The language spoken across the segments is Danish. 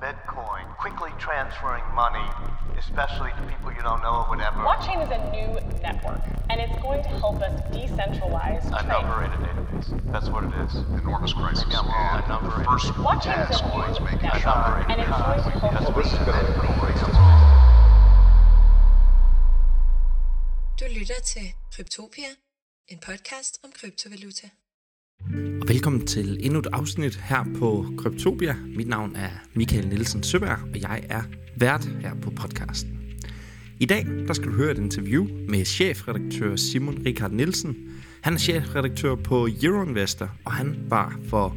Bitcoin, quickly transferring money, especially to people you don't know or whatever. Blockchain is a new network, and it's going to help us decentralize A trade. number in a database. That's what it is. enormous crisis. Maybe I'm wrong. And A number the in- first Blockchain is task a was new making network, sure and it's going to help Because us we spend corporations. Du lytter til Kryptopia, en podcast om kryptovaluta. Og velkommen til endnu et afsnit her på Kryptopia. Mit navn er Michael Nielsen Søberg, og jeg er vært her på podcasten. I dag der skal du høre et interview med chefredaktør Simon Richard Nielsen. Han er chefredaktør på Euroinvestor, og han var for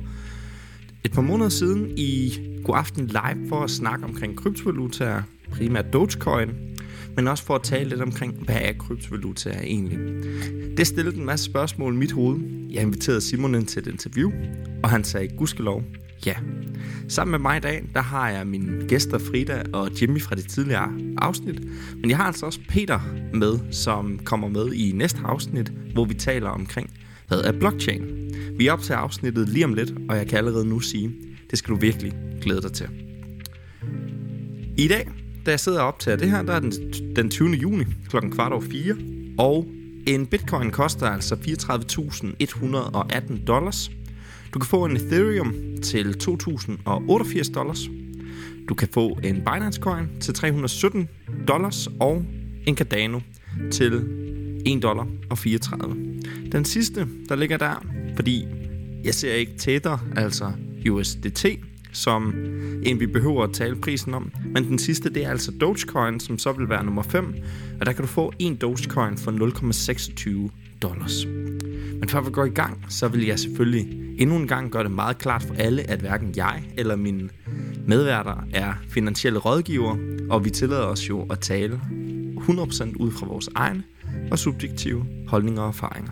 et par måneder siden i God Aften Live for at snakke omkring kryptovalutaer, primært Dogecoin, men også for at tale lidt omkring, hvad er kryptovaluta egentlig. Det stillede en masse spørgsmål i mit hoved. Jeg inviterede Simon ind til et interview, og han sagde gudskelov ja. Sammen med mig i dag, der har jeg mine gæster Frida og Jimmy fra det tidligere afsnit. Men jeg har altså også Peter med, som kommer med i næste afsnit, hvor vi taler omkring, hvad er blockchain. Vi optager afsnittet lige om lidt, og jeg kan allerede nu sige, det skal du virkelig glæde dig til. I dag, da jeg sidder og optager det her, der er den, den 20. juni klokken kvart over 4, og en bitcoin koster altså 34.118 dollars. Du kan få en Ethereum til 2.088 dollars. Du kan få en Binance Coin til 317 dollars og en Cardano til 1 dollar og 34. Den sidste, der ligger der, fordi jeg ser ikke tættere, altså USDT, som en vi behøver at tale prisen om. Men den sidste, det er altså Dogecoin, som så vil være nummer 5. Og der kan du få en Dogecoin for 0,26 dollars. Men før vi går i gang, så vil jeg selvfølgelig endnu en gang gøre det meget klart for alle, at hverken jeg eller mine medværter er finansielle rådgiver, og vi tillader os jo at tale 100% ud fra vores egne og subjektive holdninger og erfaringer.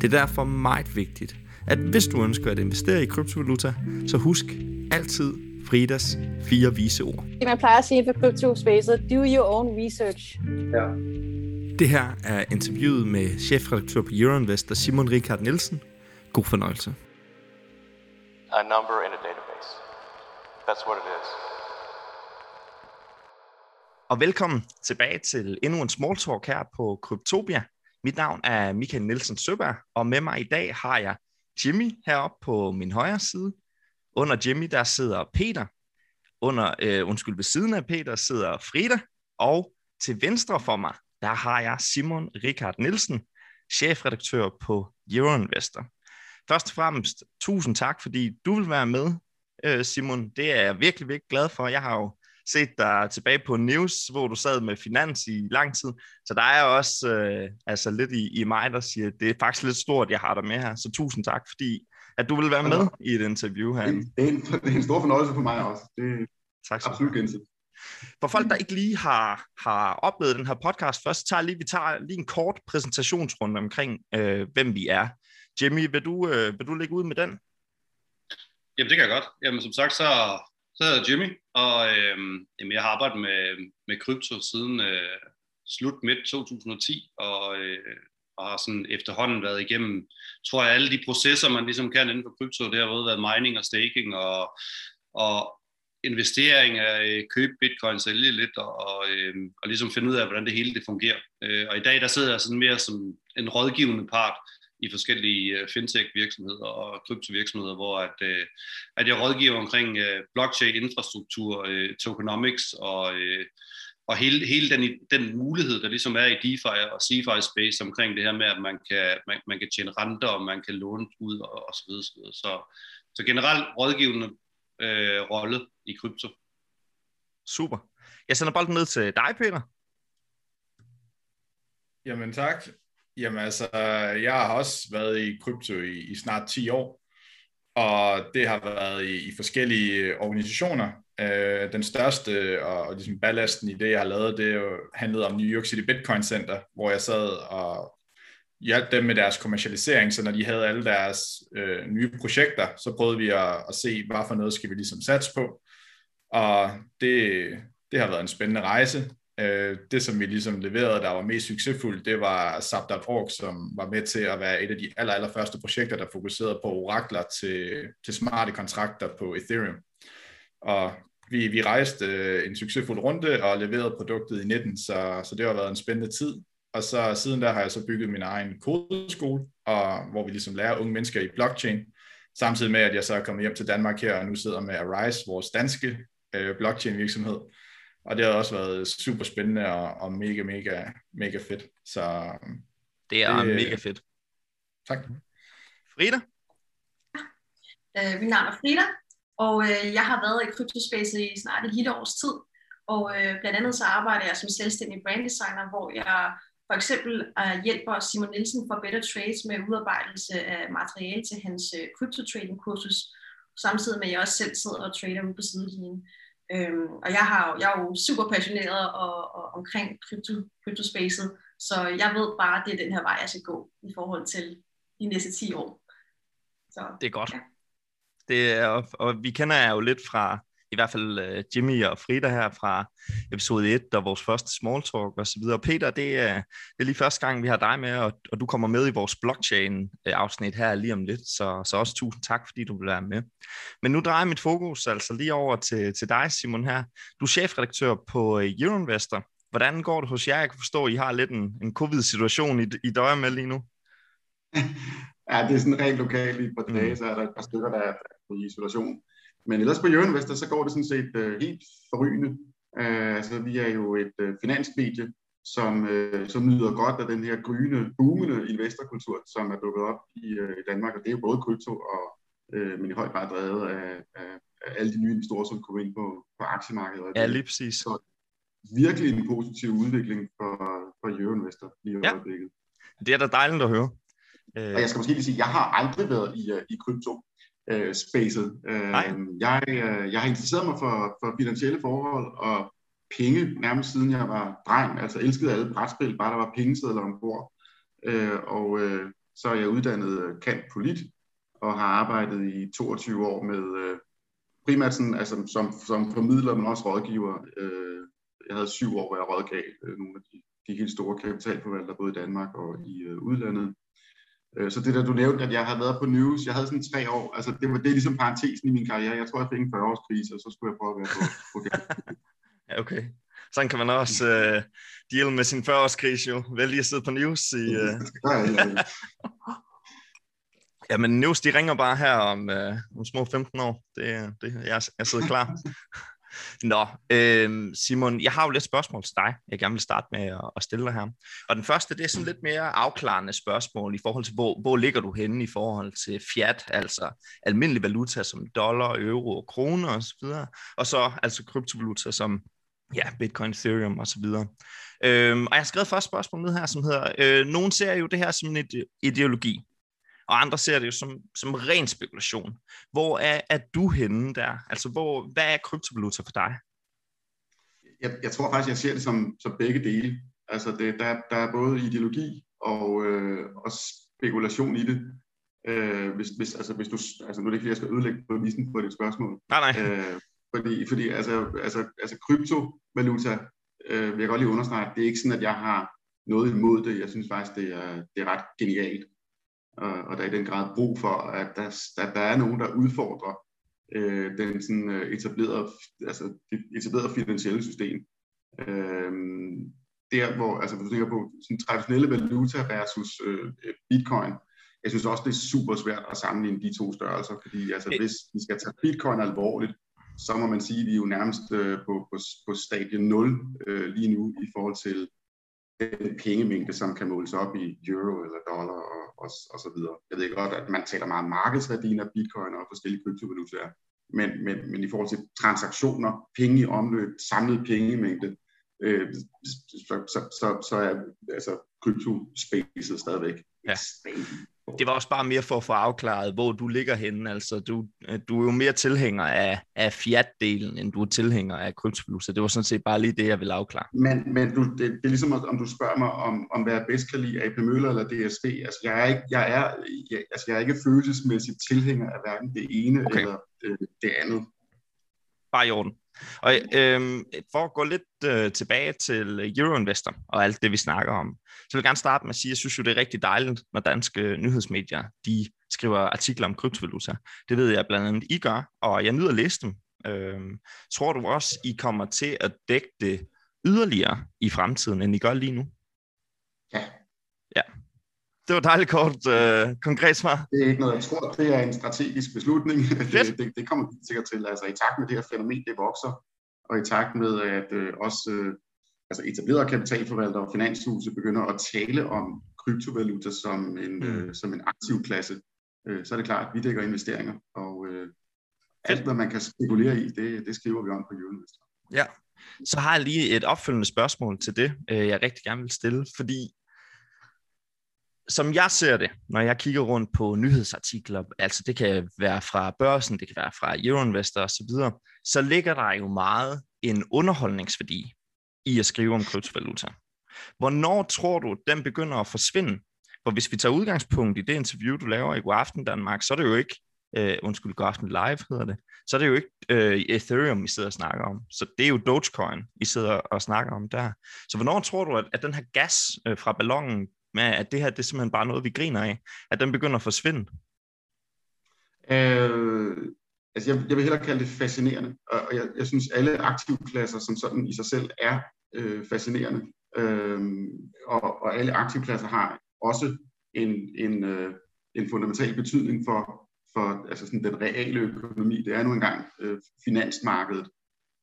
Det er derfor meget vigtigt, at hvis du ønsker at investere i kryptovaluta, så husk altid Fridas fire vise ord. Det man plejer at sige for kryptospacet, do your own research. Det her er interviewet med chefredaktør på Euroinvestor Simon Richard Nielsen. God fornøjelse. A number in a database. That's what it is. Og velkommen tilbage til endnu en small talk her på Kryptopia. Mit navn er Michael Nielsen Søberg, og med mig i dag har jeg Jimmy heroppe på min højre side. Under Jimmy der sidder Peter. Under, øh, undskyld, ved siden af Peter sidder Frida. Og til venstre for mig, der har jeg Simon Richard Nielsen, chefredaktør på Euroinvestor. Først og fremmest, tusind tak, fordi du vil være med, øh, Simon. Det er jeg virkelig, virkelig glad for. Jeg har jo set dig tilbage på News, hvor du sad med finans i lang tid. Så der er også øh, altså lidt i, i mig, der siger, at det er faktisk lidt stort, jeg har dig med her. Så tusind tak, fordi at du vil være med i et interview her. Det, det, er en, det er en stor fornøjelse for mig også. Det er Tak skal du absolut gensidigt. For folk, der ikke lige har, har oplevet den her podcast først, så tager lige, vi tager lige en kort præsentationsrunde omkring, øh, hvem vi er. Jimmy, vil du, øh, vil du lægge ud med den? Jamen, det kan jeg godt. Jamen, som sagt, så, så hedder jeg Jimmy, og øhm, jamen, jeg har arbejdet med, med krypto siden øh, slut midt 2010, og, øh, og har sådan efterhånden været igennem, tror jeg, alle de processer, man ligesom kan inden for krypto. Det har både været mining og staking og, og investering af øh, købe bitcoin, sælge lidt og, og, øh, og ligesom finde ud af, hvordan det hele det fungerer. Øh, og i dag, der sidder jeg sådan mere som en rådgivende part i forskellige øh, fintech-virksomheder og kryptovirksomheder, hvor at, øh, at jeg rådgiver omkring øh, blockchain-infrastruktur, øh, tokenomics og, øh, og hele, hele den, den mulighed, der ligesom er i DeFi og CeFi-space omkring det her med, at man kan, man, man kan tjene renter, og man kan låne ud og, og så videre. Så, videre. så, så generelt rådgivende øh, rolle i krypto. Super. Jeg sender bolden ned til dig, Peter. Jamen tak. Jamen altså, jeg har også været i krypto i, i snart 10 år, og det har været i, i forskellige organisationer. Øh, den største og, og ligesom ballasten i det, jeg har lavet, det er jo om New York City Bitcoin Center, hvor jeg sad og hjalp dem med deres kommercialisering, så når de havde alle deres øh, nye projekter, så prøvede vi at, at se, hvad for noget skal vi ligesom satse på. Og det, det har været en spændende rejse. Øh, det, som vi ligesom leverede, der var mest succesfuldt, det var Zap.org, som var med til at være et af de aller, aller første projekter, der fokuserede på orakler til, til smarte kontrakter på Ethereum. Og vi, vi rejste øh, en succesfuld runde og leverede produktet i 19, så, så det har været en spændende tid. Og så siden der har jeg så bygget min egen kodeskole, og, hvor vi ligesom lærer unge mennesker i blockchain, samtidig med, at jeg så er kommet hjem til Danmark her, og nu sidder med Arise, vores danske øh, blockchain virksomhed. Og det har også været super spændende og, og mega, mega, mega fedt. Så det er det, mega fedt. Tak. Frida? Uh, mit navn er Frida, og uh, jeg har været i kryptospace i snart et lille års tid. Og uh, blandt andet så arbejder jeg som selvstændig branddesigner, hvor jeg for eksempel uh, hjælper Simon Nielsen fra Better Trades med udarbejdelse af materiale til hans uh, crypto trading kursus, samtidig med at jeg også selv sidder og trader ude på sidelinjen. Øhm, og jeg, har, jeg er jo super passioneret og, og, omkring krypto, kryptospacet, så jeg ved bare, at det er den her vej, jeg skal gå i forhold til de næste 10 år. Så, det er godt. Ja. Det er, og, og vi kender jer jo lidt fra, i hvert fald uh, Jimmy og Frida her fra episode 1, og vores første small talk og så videre. Peter, det er, det er lige første gang, vi har dig med, og, og du kommer med i vores blockchain-afsnit øh, her lige om lidt, så, så også tusind tak, fordi du vil være med. Men nu drejer mit fokus altså lige over til, til dig, Simon her. Du er chefredaktør på uh, Euroinvestor. Hvordan går det hos jer? Jeg kan forstå, at I har lidt en, en covid-situation, I, I døjer med lige nu. Ja, det er sådan rent lokalt i et par dage, mm. så er der et par stykker, der er i isolation. Men ellers på Jørgen så går det sådan set uh, helt forrygende. Uh, altså, vi er jo et uh, finansmedie, som, uh, som nyder godt af den her gryende, boomende investorkultur, som er dukket op i, i Danmark. Og det er jo både krypto, og, uh, men i høj grad drevet af, af, af alle de nye investorer, som kommer ind på, på aktiemarkedet. Ja, lige præcis. Så virkelig en positiv udvikling for, for Euroinvestor lige i ja. øjeblikket. Det er da dejligt at høre. Og jeg skal måske lige sige, at jeg har aldrig været i, i krypto øh, spacet. Øh, jeg, øh, jeg har interesseret mig for, for finansielle forhold og penge nærmest siden jeg var dreng. Altså elskede alle brætspil, bare der var pengesedler ombord. Øh, og øh, så er jeg uddannet kant polit og har arbejdet i 22 år med øh, primært sådan, altså, som, som formidler, men også rådgiver. Øh, jeg havde syv år, hvor jeg rådgav øh, nogle af de, de helt store kapitalforvaltere, både i Danmark og i øh, udlandet. Øh, så det der, du nævnte, at jeg har været på news, jeg havde sådan tre år, altså det, var, det er ligesom parentesen i min karriere. Jeg tror, jeg fik en 40 års krise, og så skulle jeg prøve at være på, på Ja, okay. Sådan kan man også uh, deal med sin 40 års krise jo. Vælge at sidde på news i... Uh... ja, men news, de ringer bare her om, uh, om små 15 år. Det, det, jeg, jeg sidder klar. Nå, øh, Simon, jeg har jo lidt spørgsmål til dig, jeg gerne vil starte med at, at stille dig her. Og den første, det er sådan lidt mere afklarende spørgsmål i forhold til, hvor, hvor ligger du henne i forhold til fiat, altså almindelig valuta som dollar, euro og kroner osv., og, og så altså kryptovaluta som ja, Bitcoin, Ethereum og så videre. Øhm, og jeg har skrevet første spørgsmål ned her, som hedder, øh, nogen ser jo det her som en ideologi og andre ser det jo som, som ren spekulation. Hvor er, er du henne der? Altså, hvor, hvad er kryptovaluta for dig? Jeg, jeg tror faktisk, jeg ser det som, som begge dele. Altså, det, der, der er både ideologi og, øh, og spekulation i det. Øh, hvis, hvis, altså, hvis du, altså, nu er det ikke, jeg skal ødelægge præmissen på dit spørgsmål. Nej, nej. Øh, fordi, fordi altså, altså, altså kryptovaluta, øh, vil jeg godt lige understrege, det er ikke sådan, at jeg har noget imod det. Jeg synes faktisk, det er, det er ret genialt og, og der er i den grad brug for, at der, der, der er nogen, der udfordrer øh, den sådan, øh, etablerede, altså, det etablerede finansielle system. Øh, der hvor, altså hvis du tænker på sådan, traditionelle valuta versus øh, bitcoin, jeg synes også, det er super svært at sammenligne de to størrelser, fordi altså, hvis vi skal tage bitcoin alvorligt, så må man sige, at vi er jo nærmest øh, på, på, på stadie 0 øh, lige nu i forhold til den pengemængde, som kan måles op i euro eller dollar og, og, og så videre. Jeg ved godt, at man taler meget om markedsværdien af bitcoin og forskellige kryptovalutaer, men, men, men i forhold til transaktioner, penge i omløb, samlet pengemængde, øh, så, så, så, så er altså, kryptospacet stadigvæk ja det var også bare mere for at få afklaret, hvor du ligger henne. Altså, du, du er jo mere tilhænger af, af fiat-delen, end du er tilhænger af kryptovaluta. Det var sådan set bare lige det, jeg ville afklare. Men, men du, det, det er ligesom, om du spørger mig, om, om hvad jeg bedst kan lide, AP Møller eller DSV. Altså, jeg er ikke, jeg er, jeg, altså, jeg er ikke følelsesmæssigt tilhænger af hverken det ene okay. eller det, det andet. Bare i orden. Og øhm, for at gå lidt øh, tilbage til Euroinvestor og alt det, vi snakker om, så vil jeg gerne starte med at sige, at jeg synes jo, det er rigtig dejligt, når danske nyhedsmedier de skriver artikler om kryptovaluta. Det ved jeg blandt andet, I gør, og jeg nyder at læse dem. Øhm, tror du også, I kommer til at dække det yderligere i fremtiden, end I gør lige nu? Det var dejligt kort, øh, konkret svar. Det er ikke noget, jeg tror, det er en strategisk beslutning. Det, det, det kommer vi sikkert til. Altså i takt med det her fænomen, det vokser, og i takt med, at øh, også øh, altså etablerede kapitalforvaltere og finanshuse begynder at tale om kryptovaluta som en, mm. øh, som en aktiv klasse, øh, så er det klart, at vi dækker investeringer, og øh, alt, hvad man kan spekulere i, det, det skriver vi om på Euroinvestor. Ja, så har jeg lige et opfølgende spørgsmål til det, øh, jeg rigtig gerne vil stille, fordi som jeg ser det, når jeg kigger rundt på nyhedsartikler, altså det kan være fra børsen, det kan være fra Euroinvestor osv., så, så ligger der jo meget en underholdningsværdi i at skrive om kryptovaluta. Hvornår tror du, den begynder at forsvinde? For hvis vi tager udgangspunkt i det interview, du laver i God Aften Danmark, så er det jo ikke, uh, undskyld, God Aften Live hedder det, så er det jo ikke uh, Ethereum, I sidder og snakker om. Så det er jo Dogecoin, I sidder og snakker om der. Så hvornår tror du, at, at den her gas uh, fra ballonen med, at det her det er simpelthen bare noget, vi griner af, at den begynder at forsvinde? Øh, altså jeg, jeg vil hellere kalde det fascinerende, og jeg, jeg synes, alle aktivklasser som sådan i sig selv er øh, fascinerende. Øh, og, og alle aktivklasser har også en, en, øh, en fundamental betydning for, for altså sådan den reale økonomi. Det er nu engang øh, finansmarkedet,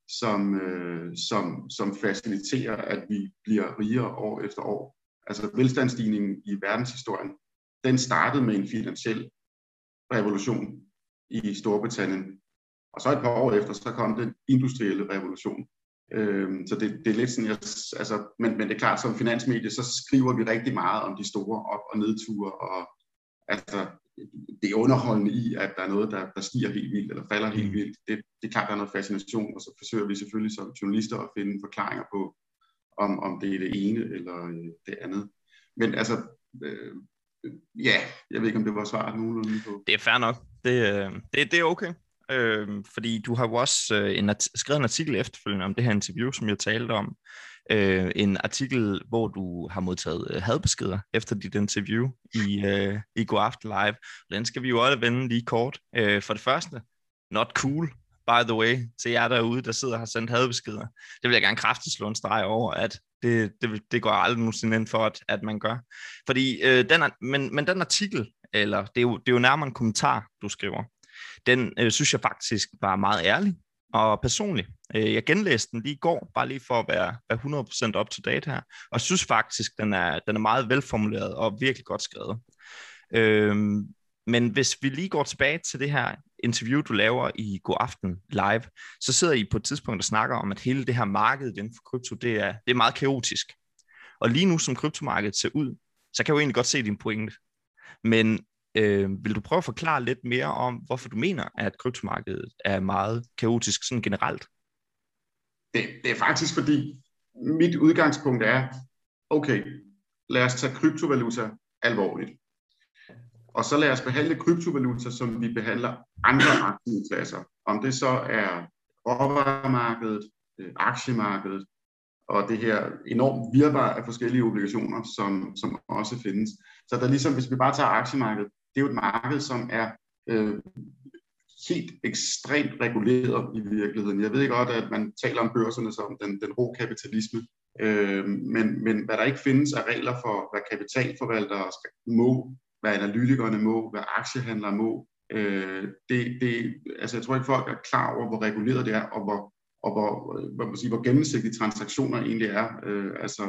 som, øh, som, som faciliterer, at vi bliver rigere år efter år altså velstandsstigningen i verdenshistorien, den startede med en finansiel revolution i Storbritannien. Og så et par år efter, så kom den industrielle revolution. Øhm, så det, det er lidt sådan, jeg, altså, men, men det er klart, som finansmedie, så skriver vi rigtig meget om de store op- og nedture, og altså, det underholdende i, at der er noget, der, der stiger helt vildt, eller falder helt mm. vildt, det, det er klart, der er noget fascination, og så forsøger vi selvfølgelig som journalister at finde forklaringer på, om, om det er det ene eller øh, det andet. Men altså, øh, ja, jeg ved ikke, om det var svaret nogenlunde på. Det er fair nok. Det, øh, det, det er okay. Øh, fordi du har jo også øh, en art- skrevet en artikel efterfølgende om det her interview, som jeg talte om. Øh, en artikel, hvor du har modtaget øh, hadbeskeder efter dit interview i, øh, i Go After Live. Den skal vi jo også vende lige kort. Øh, for det første, not cool by the way, til jer derude, der sidder og har sendt hadbeskeder. Det vil jeg gerne kraftigt slå en streg over, at det, det, det går aldrig nogensinde ind for, at, at man gør. Fordi øh, den, men, men den artikel, eller det er, jo, det er jo nærmere en kommentar, du skriver, den øh, synes jeg faktisk var meget ærlig og personlig. Øh, jeg genlæste den lige i går, bare lige for at være, være 100% up to date her, og synes faktisk, den er, den er meget velformuleret og virkelig godt skrevet. Øh, men hvis vi lige går tilbage til det her interview, du laver i God Aften Live, så sidder I på et tidspunkt og snakker om, at hele det her marked inden for krypto, det er, det er meget kaotisk. Og lige nu, som kryptomarkedet ser ud, så kan jeg jo egentlig godt se din pointe. Men øh, vil du prøve at forklare lidt mere om, hvorfor du mener, at kryptomarkedet er meget kaotisk sådan generelt? Det, det er faktisk fordi, mit udgangspunkt er, okay, lad os tage kryptovaluta alvorligt. Og så lad os behandle kryptovaluta, som vi behandler andre aktivklasser. Om det så er råvaremarkedet, øh, aktiemarkedet og det her enormt virvar af forskellige obligationer, som, som også findes. Så der ligesom, hvis vi bare tager aktiemarkedet, det er jo et marked, som er øh, helt ekstremt reguleret i virkeligheden. Jeg ved godt, at man taler om børserne som den, den rå kapitalisme, øh, men, men hvad der ikke findes af regler for, hvad kapitalforvaltere skal, må hvad analytikerne må, hvad aktiehandlere må. Øh, det, det, altså jeg tror ikke, folk er klar over, hvor reguleret det er, og hvor, og hvor, øh, hvor, man sige, hvor gennemsigtige transaktioner egentlig er. Øh, altså,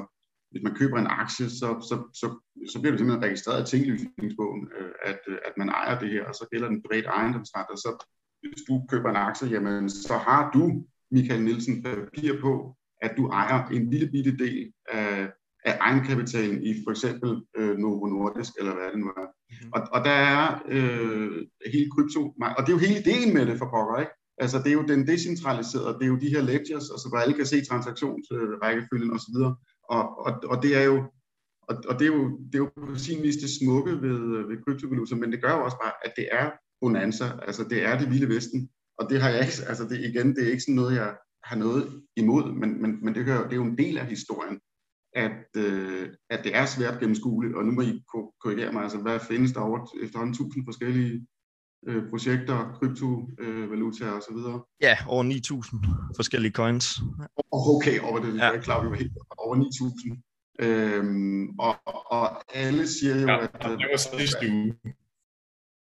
hvis man køber en aktie, så, så, så, så bliver det simpelthen registreret i tinglysningsbogen, øh, at, øh, at man ejer det her, og så gælder den bredt ejendomsret, og så hvis du køber en aktie, jamen så har du, Michael Nielsen, papir på, at du ejer en lille bitte del af, af egenkapitalen i for eksempel øh, Novo Nordisk, eller hvad det nu er. Mm-hmm. Og, og der er øh, hele krypto, og det er jo hele ideen med det for pokker, ikke? Altså det er jo den decentraliserede, det er jo de her ledgers, altså, hvor alle kan se transaktionsrækkefølgen osv. Og, og, og det er jo og, og det, er jo, det er jo på sin vis det smukke ved, ved kryptovaluta, men det gør jo også bare, at det er bonanza, altså det er det vilde vesten, og det har jeg ikke, altså det, igen, det er ikke sådan noget, jeg har noget imod, men, men, men det, hører, det er jo en del af historien at, øh, at det er svært gennemskueligt, og nu må I korrigere mig, altså hvad findes der over efterhånden tusind forskellige øh, projekter, kryptovalutaer øh, osv.? Ja, over 9.000 forskellige coins. Okay, over det, ja. jeg er klar, vi var helt over 9.000. Øhm, og, og alle siger jo, ja, at... det var sidste uge.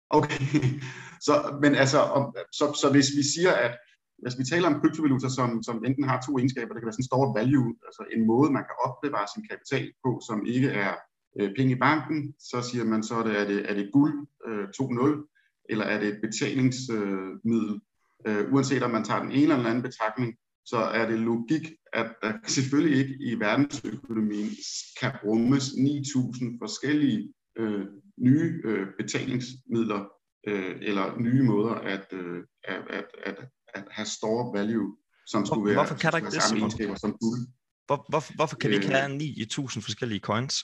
Okay, så, men altså, om, så, så hvis vi siger, at altså vi taler om kryptovaluta, som, som enten har to egenskaber, det kan være sådan store value, altså en måde, man kan opbevare sin kapital på, som ikke er øh, penge i banken, så siger man så, er det, er det, er det guld øh, 2.0, eller er det et betalingsmiddel. Øh, uanset om man tager den ene eller den anden betragtning, så er det logik, at der selvfølgelig ikke i verdensøkonomien kan rummes 9.000 forskellige øh, nye øh, betalingsmidler øh, eller nye måder at, øh, at, at, at, at have store value, som skulle være, hvorfor kan der ikke det, samme egenskaber som guld. Hvor, hvor, hvorfor kan vi ikke have 9.000 forskellige coins?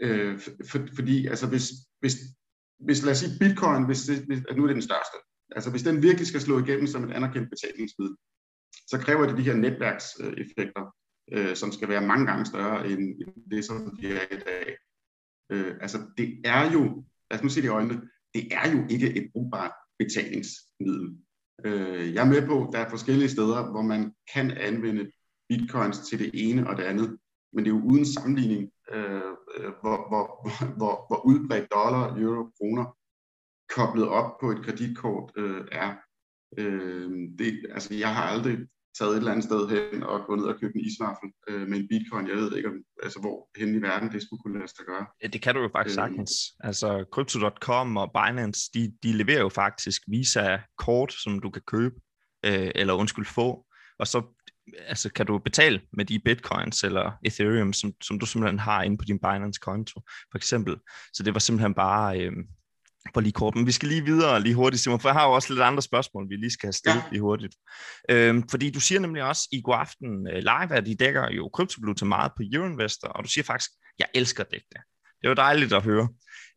Øh, for, fordi altså hvis, hvis, hvis lad os sige bitcoin, hvis, det, hvis nu er det den største, altså hvis den virkelig skal slå igennem som et anerkendt betalingsmiddel, så kræver det de her netværkseffekter, øh, som skal være mange gange større end det, som de er i dag. Øh, altså det er jo, lad os nu se det i øjnene, det er jo ikke et brugbart betalingsmiddel. Øh, jeg er med på, at der er forskellige steder, hvor man kan anvende bitcoins til det ene og det andet, men det er jo uden sammenligning, øh, øh hvor, hvor, hvor, hvor udbredt dollar, euro, kroner koblet op på et kreditkort øh, er. Øh, det, altså, jeg har aldrig taget et eller andet sted hen og gået ned og købt en isvaffel øh, med en bitcoin. Jeg ved ikke, om, altså, hvor hen i verden det skulle kunne lade sig gøre. Ja, det kan du jo faktisk øh, sagtens. Altså Crypto.com og Binance, de, de leverer jo faktisk Visa-kort, som du kan købe, øh, eller undskyld få, og så altså, kan du betale med de bitcoins eller Ethereum, som, som du simpelthen har inde på din Binance-konto, for eksempel. Så det var simpelthen bare... Øh, for lige kort, men vi skal lige videre lige hurtigt, Simon, for jeg har jo også lidt andre spørgsmål, vi lige skal have stillet ja. lige hurtigt. Øhm, fordi du siger nemlig også i god aften uh, live, at I dækker jo kryptovaluta meget på Euroinvestor, og du siger faktisk, jeg elsker det. Det er jo dejligt at høre.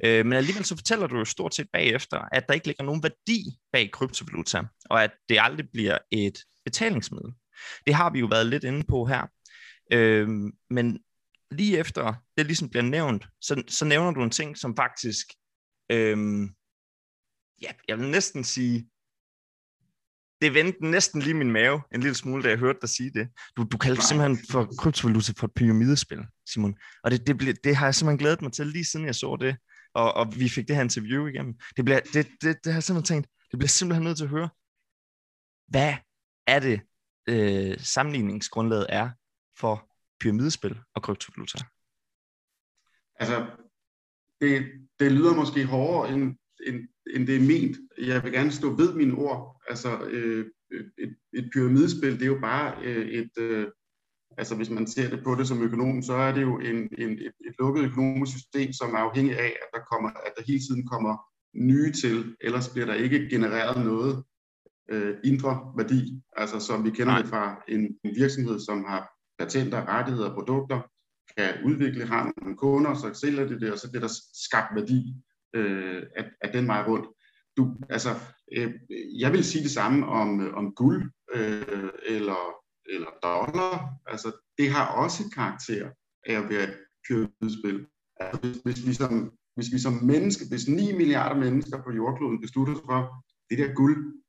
Øh, men alligevel så fortæller du jo stort set bagefter, at der ikke ligger nogen værdi bag kryptovaluta, og at det aldrig bliver et betalingsmiddel. Det har vi jo været lidt inde på her. Øh, men lige efter det ligesom bliver nævnt, så, så nævner du en ting, som faktisk Øhm, ja, jeg vil næsten sige, det vendte næsten lige min mave en lille smule, da jeg hørte dig sige det. Du, du kaldte Nej. simpelthen for kryptovaluta for et pyramidespil, Simon. Og det, det, ble, det har jeg simpelthen glædet mig til, lige siden jeg så det, og, og vi fik det her interview igennem. Det, bliver, det, det, det har jeg simpelthen tænkt, det bliver simpelthen nødt til at høre. Hvad er det, øh, sammenligningsgrundlaget er for pyramidespil og kryptovaluta? Altså, det, det lyder måske hårdere, end, end, end det er ment. Jeg vil gerne stå ved mine ord. Altså, øh, et, et pyramidespil, det er jo bare øh, et... Øh, altså, hvis man ser det på det som økonom, så er det jo en, en, et, et lukket økonomisk system, som er afhængig af, at der, kommer, at der hele tiden kommer nye til, ellers bliver der ikke genereret noget øh, indre værdi, altså som vi kender Nej. det fra en, en virksomhed, som har patenter, rettigheder og produkter, kan udvikle, har nogle kunder, så sælger det det, og så bliver der skabt værdi øh, af, af den vej rundt. Du, altså, øh, jeg vil sige det samme om, om guld øh, eller, eller dollar. Altså, det har også karakter af at være et pyramidespil. Altså, hvis, hvis, vi som, hvis vi som menneske, hvis 9 milliarder mennesker på jordkloden beslutter sig for, det der guld,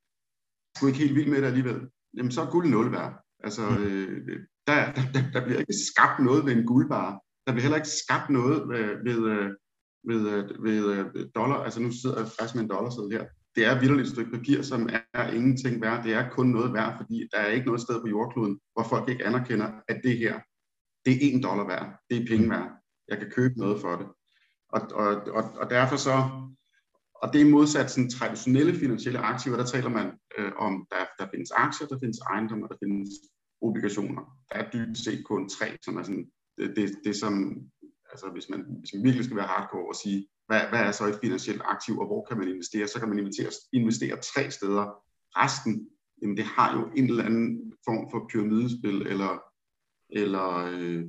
skulle ikke helt vildt med det alligevel, jamen så er guld nul værd. Altså, mm. øh, der, der, der bliver ikke skabt noget ved en guldbar. Der bliver heller ikke skabt noget ved, ved, ved, ved, ved dollar. Altså nu sidder jeg faktisk med en dollar her. Det er vildt et stykke papir, som er ingenting værd. Det er kun noget værd, fordi der er ikke noget sted på jordkloden, hvor folk ikke anerkender, at det her, det er en dollar værd. Det er penge værd. Jeg kan købe noget for det. Og, og, og, og derfor så, og det er modsat sådan traditionelle finansielle aktiver, der taler man øh, om, der, der findes aktier, der findes ejendomme, der findes obligationer. Der er dybest set kun tre, som er sådan, det, det, det som, altså hvis man, hvis man virkelig skal være hardcore og sige, hvad, hvad er så et finansielt aktiv, og hvor kan man investere, så kan man investere, investere tre steder. Resten, jamen det har jo en eller anden form for pyramidespil, eller, eller øh,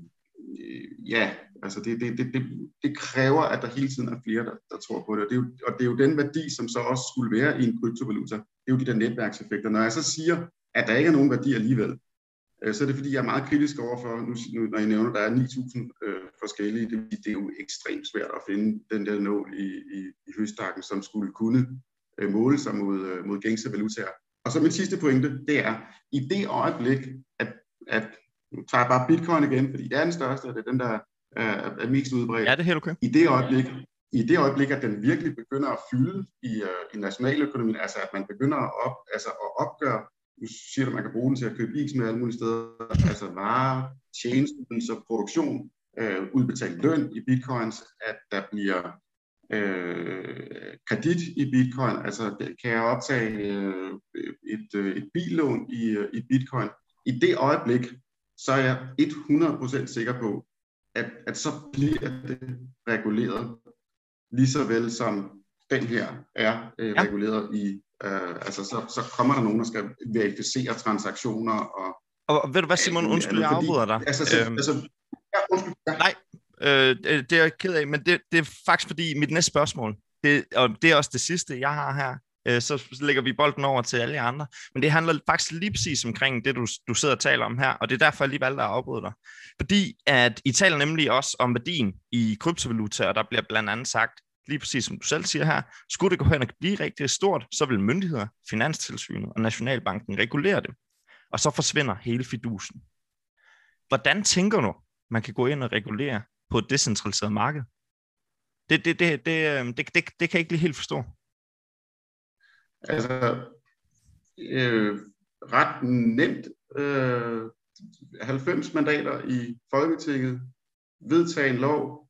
ja, altså det, det, det, det, det kræver, at der hele tiden er flere, der, der tror på det. Og det, er jo, og det er jo den værdi, som så også skulle være i en kryptovaluta. Det er jo de der netværkseffekter. Når jeg så siger, at der ikke er nogen værdi alligevel, så er det fordi, jeg er meget kritisk overfor, nu, når I nævner, at der er 9.000 øh, forskellige, det, det er jo ekstremt svært at finde den der nål i, i, i høstakken, som skulle kunne øh, måle sig mod, øh, mod gængse valutaer. Og så min sidste pointe, det er, i det øjeblik, at, at nu tager jeg bare bitcoin igen, fordi det er den største, og det er den, der er, er mest udbredt. Ja, det er helt okay. I det øjeblik, i det øjeblik, at den virkelig begynder at fylde i, uh, i nationaløkonomien, altså at man begynder at, op, altså at opgøre, nu siger du, at man kan bruge den til at købe is med alle mulige steder, altså varer, tjenester, produktion, uh, udbetalt løn i bitcoins, at der bliver uh, kredit i bitcoin, altså kan jeg optage uh, et, uh, et billån i, uh, i bitcoin. I det øjeblik, så er jeg 100% sikker på, at, at så bliver det reguleret lige så vel som den her er øh, ja. reguleret i, øh, altså så, så kommer der nogen, der skal verificere transaktioner og... Og, ved du hvad Simon, undskyld, jeg afbryder dig. Altså, så, øhm, altså, ja, undskyld, ja. Nej, øh, det er jeg ked af, men det, det er faktisk fordi mit næste spørgsmål, det, og det er også det sidste, jeg har her, øh, så lægger vi bolden over til alle andre. Men det handler faktisk lige præcis omkring det, du, du sidder og taler om her, og det er derfor, jeg lige valgte at afbryde dig. Fordi at I taler nemlig også om værdien i kryptovaluta, og der bliver blandt andet sagt, lige præcis som du selv siger her, skulle det gå hen og blive rigtig stort, så vil myndigheder, Finanstilsynet og Nationalbanken regulere det. Og så forsvinder hele fidusen. Hvordan tænker du, man kan gå ind og regulere på et decentraliseret marked? Det, det, det, det, øhm, det, det, det kan jeg ikke lige helt forstå. Altså, øh, ret nemt. Øh, 90 mandater i Folketinget, vedtage en lov,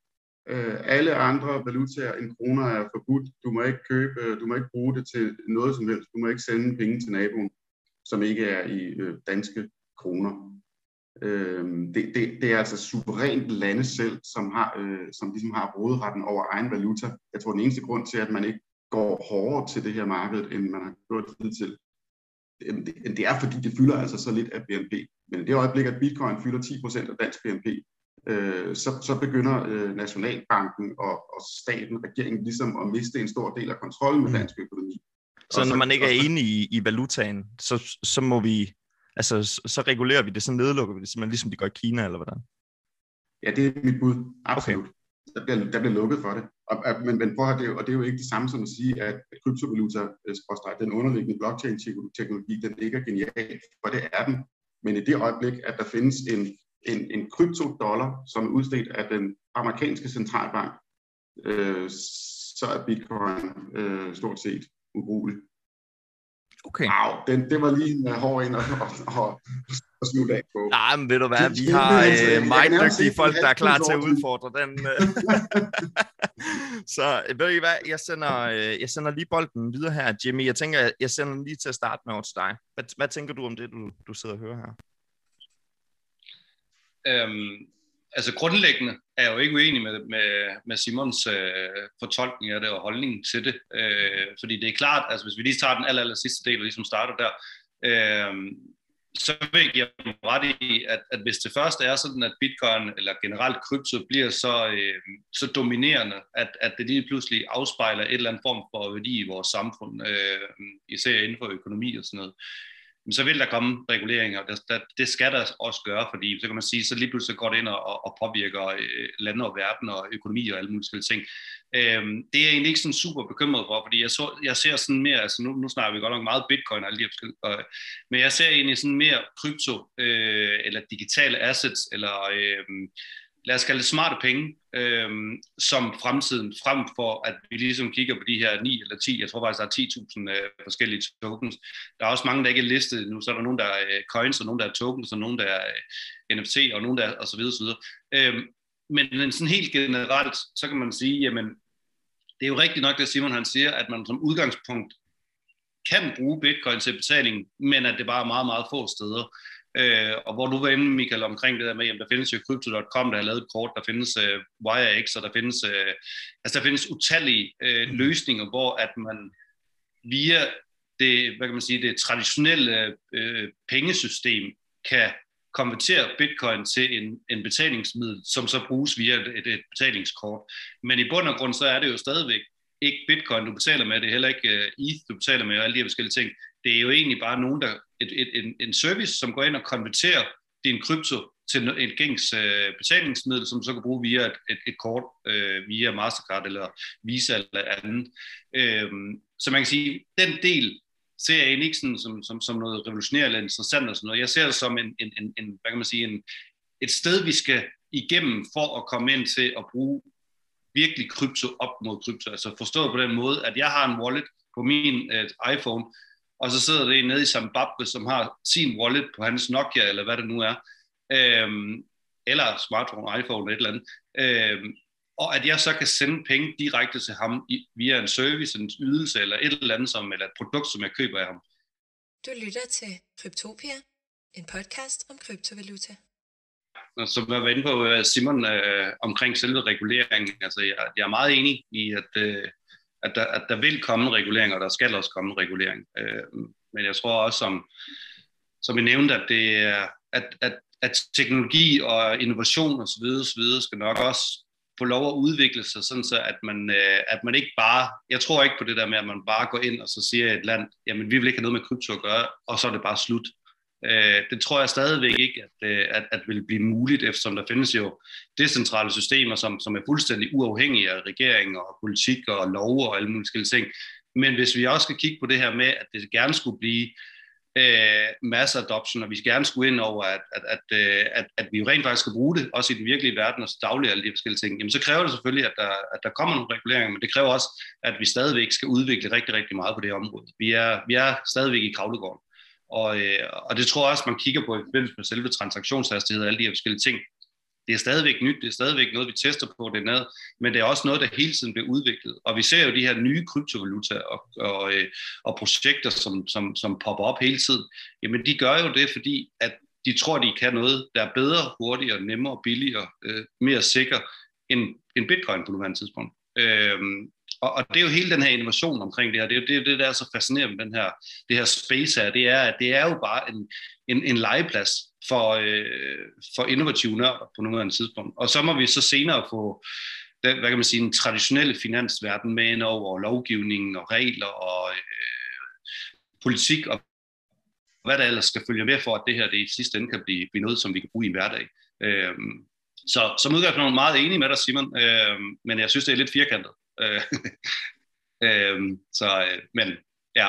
øh, alle andre valutaer end kroner er forbudt. Du må ikke købe, øh, du må ikke bruge det til noget som helst. Du må ikke sende penge til naboen, som ikke er i øh, danske kroner. Øh, det, det, det er altså suverænt lande selv, som har, øh, som ligesom har råderetten over egen valuta. Jeg tror, den eneste grund til, at man ikke går hårdere til det her marked, end man har gjort hidtil, det, det er fordi, det fylder altså så lidt af BNP. Men i det øjeblik, at bitcoin fylder 10% af dansk BNP, øh, så, så begynder øh, Nationalbanken og, og staten, regeringen, ligesom at miste en stor del af kontrollen med dansk økonomi. Så når man ikke er enig i, i valutaen, så, så må vi, altså så regulerer vi det, så nedlukker vi det, simpelthen ligesom de gør i Kina, eller hvordan? Ja, det er mit bud. Absolut. Okay. Der, bliver, der bliver lukket for det. Og, men, men prøv at det, og det er jo ikke det samme som at sige, at kryptovaluta, den underliggende blockchain-teknologi, den ikke er genial, for det er den. Men i det øjeblik, at der findes en, en, en kryptodollar, som er udstedt af den amerikanske centralbank, øh, så er bitcoin øh, stort set ubrugelig. Okay. Wow, den, det var lige en uh, hård en at, at, at, at slutte af på. Nej, men ved du hvad, vi har øh, meget dygtige folk, der er klar til at udfordre den. Øh. så ved I hvad, jeg sender, øh, jeg sender lige bolden videre her, Jimmy. Jeg tænker, jeg sender lige til at starte med over til dig. Hvad, hvad tænker du om det, du, du sidder og hører her? Øhm, altså grundlæggende er jeg jo ikke uenig med, med, med Simons øh, fortolkning af det og holdning til det. Øh, fordi det er klart, altså hvis vi lige tager den aller, aller sidste del og ligesom starter der, øh, så vil jeg give dem ret i, at, at hvis det første er sådan, at bitcoin eller generelt krypto bliver så, øh, så dominerende, at, at det lige pludselig afspejler et eller andet form for værdi i vores samfund, øh, især inden for økonomi og sådan noget, så vil der komme reguleringer. og det, det skal der også gøre, fordi så kan man sige, så lige pludselig går det ind og, og påvirker øh, lande og verden og økonomi og alle mulige ting. Øhm, det er jeg egentlig ikke sådan super bekymret for, fordi jeg, så, jeg ser sådan mere, altså nu, nu snakker vi godt nok meget bitcoin og alle de her forskellige, øh, men jeg ser egentlig sådan mere krypto, øh, eller digitale assets, eller øh, lad os kalde det smarte penge, øh, som fremtiden, frem for at vi ligesom kigger på de her 9 eller 10, jeg tror faktisk, der er 10.000 øh, forskellige tokens. Der er også mange, der ikke er listet nu, så er der nogen, der er øh, coins, og nogen, der er tokens, og nogen, der er øh, NFT, og nogen, der er, og så videre, så videre. Øh, men sådan helt generelt, så kan man sige, jamen, det er jo rigtigt nok, det Simon han siger, at man som udgangspunkt kan bruge bitcoin til betaling, men at det bare er meget, meget få steder. Øh, og hvor du var inde, Michael, omkring det der med, at der findes jo Crypto.com, der har lavet et kort, der findes øh, WireX, og der findes, øh, altså der findes utallige øh, løsninger, hvor at man via det, hvad kan man sige, det traditionelle øh, pengesystem kan konvertere bitcoin til en, en betalingsmiddel, som så bruges via et, et betalingskort. Men i bund og grund, så er det jo stadigvæk ikke bitcoin, du betaler med, det er heller ikke ETH, du betaler med, og alle de her forskellige ting. Det er jo egentlig bare nogen, der, et, et, en, en service, som går ind og konverterer din krypto til et gængs øh, betalingsmiddel, som du så kan bruge via et, et, et kort, øh, via Mastercard eller Visa eller andet. Øh, så man kan sige, den del ser jeg ikke sådan, som, som, som noget revolutionerende eller interessant og sådan noget. Jeg ser det som en, en, en, en hvad kan man sige, en, et sted, vi skal igennem for at komme ind til at bruge virkelig krypto op mod krypto. Altså forstået på den måde, at jeg har en wallet på min uh, iPhone, og så sidder det nede i Zimbabwe, som har sin wallet på hans Nokia, eller hvad det nu er, øhm, eller smartphone, iPhone, eller et eller andet, øhm, og at jeg så kan sende penge direkte til ham via en service, en ydelse, eller et eller andet, som, eller et produkt, som jeg køber af ham. Du lytter til Kryptopia, en podcast om kryptovaluta. Som jeg var inde på Simon øh, omkring selve reguleringen, altså jeg, jeg er meget enig i, at, øh, at, der, at der vil komme en regulering, og der skal også komme en regulering. Øh, men jeg tror også, som, som I nævnte, at, det er, at, at, at teknologi og innovation osv. osv. skal nok også få lov at udvikle sig, sådan så at man, øh, at man ikke bare, jeg tror ikke på det der med, at man bare går ind og så siger et land, jamen vi vil ikke have noget med krypto at gøre, og så er det bare slut. Øh, det tror jeg stadigvæk ikke, at, øh, at, at vil blive muligt, eftersom der findes jo decentrale systemer, som, som er fuldstændig uafhængige af regeringer og politik og lov og alle mulige ting. Men hvis vi også skal kigge på det her med, at det gerne skulle blive øh, masse adoption, og vi gerne skulle ind over, at, at, at, øh, at, at vi rent faktisk skal bruge det, også i den virkelige verden og daglig alle de forskellige ting, jamen så kræver det selvfølgelig, at der, at der kommer nogle reguleringer, men det kræver også, at vi stadigvæk skal udvikle rigtig, rigtig meget på det område. Vi er, vi er stadigvæk i kravlegården. Og, øh, og det tror jeg også, man kigger på i forbindelse med selve transaktionshastighed og alle de her forskellige ting. Det er stadigvæk nyt, det er stadigvæk noget, vi tester på, det ned, men det er også noget, der hele tiden bliver udviklet. Og vi ser jo de her nye kryptovalutaer og, og, øh, og projekter, som, som, som popper op hele tiden. Jamen, de gør jo det, fordi at de tror, de kan noget, der er bedre, hurtigere, nemmere, billigere, øh, mere sikker end, end bitcoin på nuværende tidspunkt. Øhm, og, og det er jo hele den her innovation omkring det her, det er jo det, det der er så fascinerende med den her, det her space her, det er, at det er jo bare en, en, en legeplads for, øh, for innovative nørder på nuværende tidspunkt. Og så må vi så senere få den, hvad kan man sige, en traditionelle finansverden med ind over lovgivningen og regler og øh, politik og hvad der ellers skal følge med for, at det her det i sidste ende kan blive, blive noget, som vi kan bruge i en hverdag. Øh, så som udgangspunkt er meget enig med dig, Simon, øh, men jeg synes, det er lidt firkantet. Øh, øh, så, øh, men ja.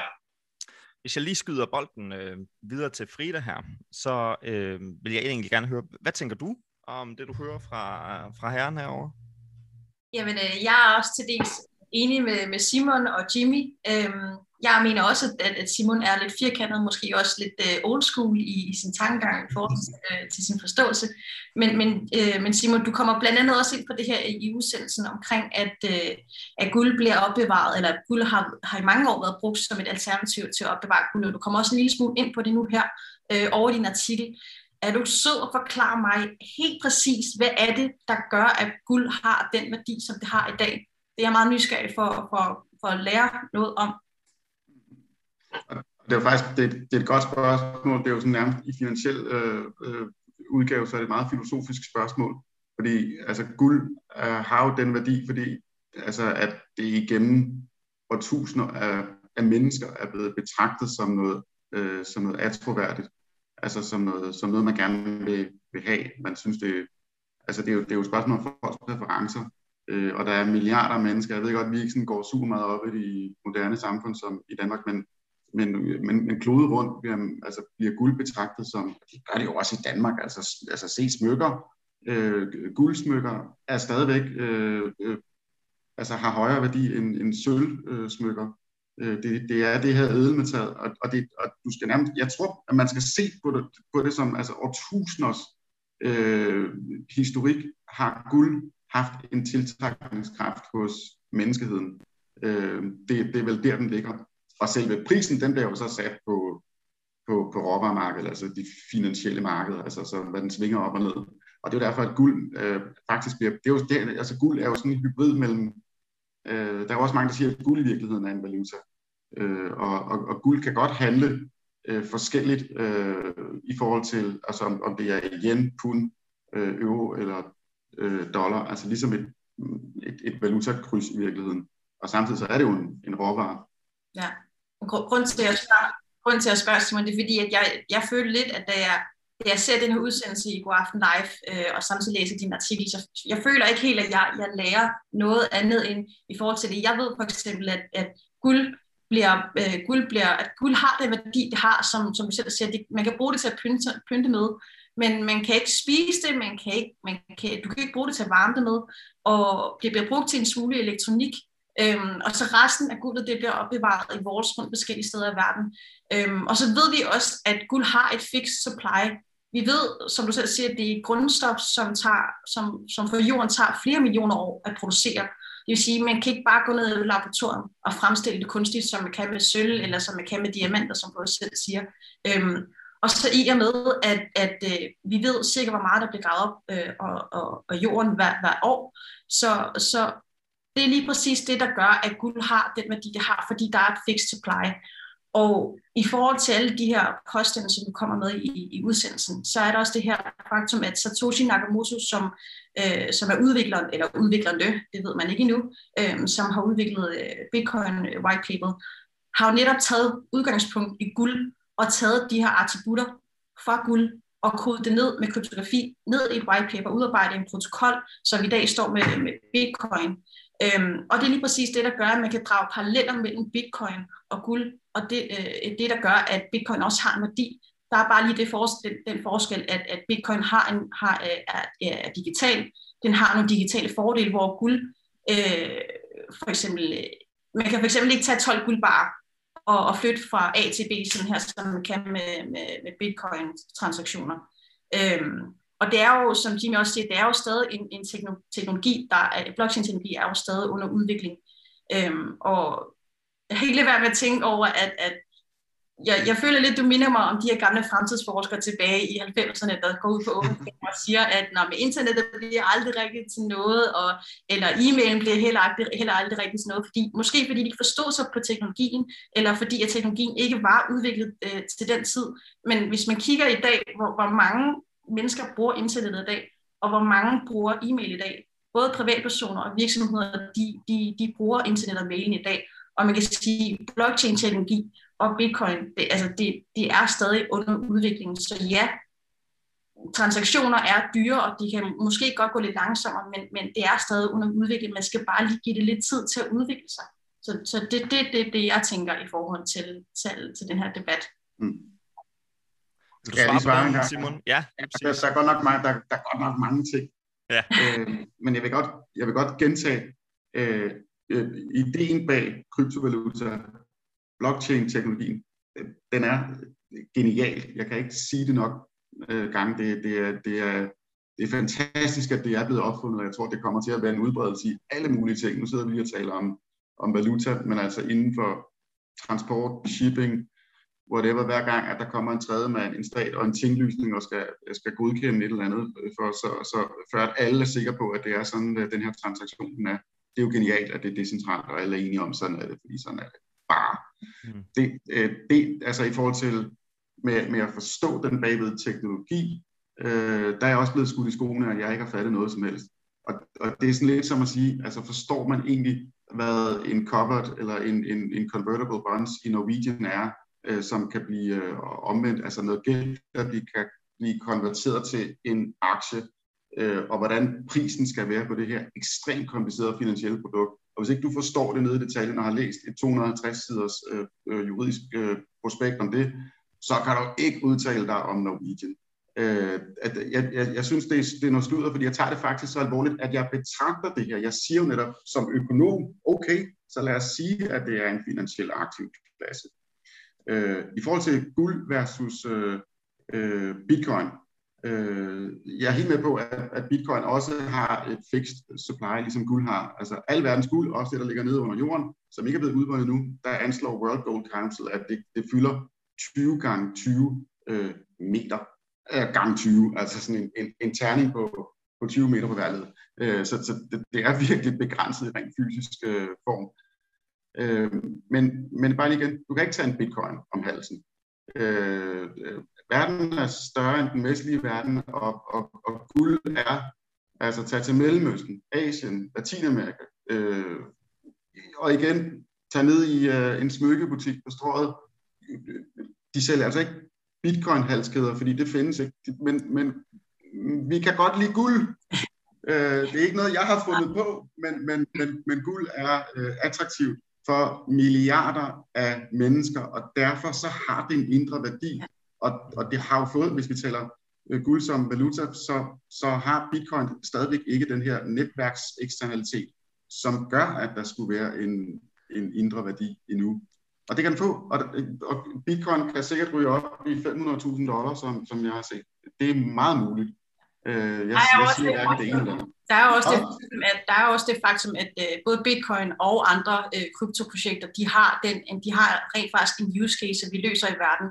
Hvis jeg lige skyder bolden øh, videre til Frida her, så øh, vil jeg egentlig gerne høre, hvad tænker du om det, du hører fra, fra herren herovre? Jamen, øh, jeg er også til dels enig med, med Simon og Jimmy. Øhm, jeg mener også, at, at Simon er lidt firkantet, måske også lidt uh, old school i, i sin tankegang i forhold til, uh, til sin forståelse. Men, men, uh, men Simon, du kommer blandt andet også ind på det her i udsendelsen omkring, at, uh, at guld bliver opbevaret, eller at guld har, har i mange år været brugt som et alternativ til at opbevare guld. Du kommer også en lille smule ind på det nu her uh, over din artikel. Er du sød at forklare mig helt præcis, hvad er det, der gør, at guld har den værdi, som det har i dag? Det er jeg meget nysgerrig for, for, for at lære noget om. Det er jo faktisk det, det er et godt spørgsmål. Det er jo sådan nærmest i finansiel øh, øh, udgave, så er det et meget filosofisk spørgsmål. Fordi altså, guld øh, har jo den værdi, fordi altså, at det igennem årtusinder af, af mennesker er blevet betragtet som noget, øh, som noget atroværdigt. Altså som noget, som noget man gerne vil, vil have. Man synes, det, altså, det, er jo, det er jo et spørgsmål om folks præferencer. Øh, og der er milliarder af mennesker. Jeg ved godt, at vi ikke sådan går super meget op i de moderne samfund som i Danmark, men men, men, men klode rundt bliver, altså, bliver guld betragtet som, det gør det jo også i Danmark, altså, altså se smykker, øh, guldsmykker er stadigvæk, øh, øh, altså har højere værdi end, end sølvsmykker. Øh, det, det er det her ædelmetal, og, og, det, og du skal nærmest, jeg tror, at man skal se på det, på det som altså årtusinders øh, historik har guld haft en tiltrækningskraft hos menneskeheden. Øh, det, det er vel der, den ligger. Og selve prisen, den bliver jo så sat på, på, på råvaremarkedet, altså de finansielle markeder, altså så, hvad den svinger op og ned. Og det er jo derfor, at guld øh, faktisk bliver, det er jo, det, altså guld er jo sådan en hybrid mellem, øh, der er jo også mange, der siger, at guld i virkeligheden er en valuta. Øh, og, og, og guld kan godt handle øh, forskelligt øh, i forhold til, altså om, om det er yen, pund, øh, euro eller øh, dollar, altså ligesom et, et, et valutakryds i virkeligheden. Og samtidig så er det jo en, en råvare. Ja. Grund til, at jeg spørger, grund til at spørge, Simon, det er fordi, at jeg, jeg følte lidt, at da jeg da jeg ser den her udsendelse i God Aften Live, øh, og samtidig læser din artikel, så jeg føler ikke helt, at jeg, jeg lærer noget andet end i forhold til det. Jeg ved for eksempel, at, at guld bliver, øh, guld bliver, at guld har den værdi, det har, som, som du selv siger, det, man kan bruge det til at pynte, pynte med, men man kan ikke spise det, man kan ikke, man kan, du kan ikke bruge det til at varme det med, og det bliver brugt til en smule elektronik, øhm, og så resten af guldet, det bliver opbevaret i vores rundt forskellige steder i verden. Øhm, og så ved vi også, at guld har et fixed supply. Vi ved, som du selv siger, at det er et grundstof, som, tager, som, som for jorden tager flere millioner år at producere. Det vil sige, at man kan ikke bare gå ned i laboratoriet og fremstille det kunstigt, som man kan med sølv, eller som man kan med diamanter, som du selv siger. Øhm, og så i og med, at, at øh, vi ved cirka, hvor meget der bliver gravet op øh, og, og, og jorden hver, hver år, så, så det er lige præcis det, der gør, at guld har den værdi, det har, fordi der er et fixed supply. Og i forhold til alle de her påstande, som du kommer med i, i udsendelsen, så er der også det her faktum, at Satoshi Nakamoto, som, øh, som er udvikleren, eller udviklerne, det ved man ikke endnu, øh, som har udviklet øh, Bitcoin øh, White Paper, har jo netop taget udgangspunkt i guld og taget de her attributter fra guld og kodet det ned med kryptografi, ned i et white paper, udarbejdet en protokol, som i dag står med, med Bitcoin. Øhm, og det er lige præcis det, der gør, at man kan drage paralleller mellem Bitcoin og guld, og det øh, det, der gør, at Bitcoin også har en værdi. Der er bare lige det forskel, den forskel, at, at Bitcoin har en, har, øh, er, er, er digital. Den har nogle digitale fordele, hvor guld, øh, for eksempel, øh, man kan for eksempel ikke tage 12 guldbarer og, og flytte fra A til B, sådan her, som man kan med, med, med bitcoin-transaktioner. Øhm, og det er jo, som Jimmy også siger, det er jo stadig en, en teknologi, der er, blockchain-teknologi er jo stadig under udvikling. Øhm, og jeg har ikke været med at tænke over, at, at jeg, jeg føler lidt, du minder mig om de her gamle fremtidsforskere tilbage i 90'erne, der går ud på åben og siger, at når med internettet bliver aldrig rigtigt til noget, og, eller e-mailen bliver heller aldrig, heller aldrig rigtigt til noget, fordi, måske fordi de ikke forstod sig på teknologien, eller fordi at teknologien ikke var udviklet øh, til den tid. Men hvis man kigger i dag, hvor, hvor mange mennesker bruger internettet i dag, og hvor mange bruger e-mail i dag, både privatpersoner og virksomheder, de, de, de bruger internet og mailen i dag, og man kan sige, blockchain-teknologi og bitcoin, det, altså det, det er stadig under udvikling. Så ja, transaktioner er dyre, og de kan måske godt gå lidt langsommere, men, men det er stadig under udvikling. Man skal bare lige give det lidt tid til at udvikle sig. Så, så det er det, det, det, jeg tænker i forhold til, til, til den her debat. Mm. Vil du svare svare på en den? Simon? Ja, der, der, er godt nok mange, der, der er godt nok mange ting. Ja. øh, men jeg vil godt, jeg vil godt gentage, øh, øh, ideen bag kryptovaluta, blockchain-teknologien, øh, den er genial. Jeg kan ikke sige det nok øh, gange. Det, det, er, det, er, det er fantastisk, at det er blevet opfundet, og jeg tror, det kommer til at være en udbredelse i alle mulige ting. Nu sidder vi lige og taler om, om valuta, men altså inden for transport, shipping, whatever, hver gang, at der kommer en tredje mand, en stat og en tinglysning og skal, skal godkende et eller andet, for, så, så, for at alle er sikre på, at det er sådan, at den her transaktion den er. Det er jo genialt, at det er decentralt, og alle er enige om, sådan er det, fordi sådan er det bare. Mm. Det, øh, det, altså i forhold til med, med at forstå den bagved teknologi, øh, der er jeg også blevet skudt i skoene, og jeg ikke har fattet noget som helst. Og, og det er sådan lidt som at sige, altså forstår man egentlig, hvad en covered eller en, en, en convertible bonds i Norwegian er, øh, som kan blive øh, omvendt, altså noget gæld, der blive, kan blive konverteret til en aktie, øh, og hvordan prisen skal være på det her ekstremt komplicerede finansielle produkt. Og hvis ikke du forstår det nede i detaljen og har læst et 250 siders øh, øh, juridisk øh, prospekt om det, så kan du ikke udtale dig om Norwegian. Øh, at jeg, jeg, jeg synes, det er, det er noget sludder, fordi jeg tager det faktisk så alvorligt, at jeg betragter det her. Jeg siger jo netop som økonom, okay, så lad os sige, at det er en finansiel aktiv klasse. Øh, I forhold til guld versus øh, øh, bitcoin, øh, jeg er helt med på, at, at bitcoin også har et fixed supply, ligesom guld har. Altså al verdens guld, også det, der ligger nede under jorden, som ikke er blevet udvundet nu, der anslår World Gold Council, at det, det fylder 20 gange 20 øh, meter øh, gange 20, altså sådan en, en, en terning på, på 20 meter på hver led. Øh, så så det, det er virkelig begrænset i rent fysisk øh, form. Øh, men, men bare lige igen, du kan ikke tage en bitcoin om halsen. Øh, øh, verden er større end den vestlige verden, og, og, og guld er, altså tag til Mellemøsten, Asien, Latinamerika, øh, og igen, tag ned i øh, en smykkebutik på strået, de sælger altså ikke bitcoin-halskæder, fordi det findes ikke. Men, men vi kan godt lide guld. Øh, det er ikke noget, jeg har fundet på, men, men, men, men guld er øh, attraktivt for milliarder af mennesker, og derfor så har det en indre værdi. Og, og det har jo fået, hvis vi taler øh, guld som valuta, så, så har bitcoin stadigvæk ikke den her netværkseksternalitet, som gør, at der skulle være en, en indre værdi endnu. Og det kan den få, og, og bitcoin kan sikkert ryge op i 500.000 dollars, som, som jeg har set. Det er meget muligt. Øh, jeg, jeg, jeg siger hverken det ene eller andet. Der er også det, at der er også det faktum, at uh, både Bitcoin og andre uh, kryptoprojekter, de har, den, de har rent faktisk en use case, vi løser i verden.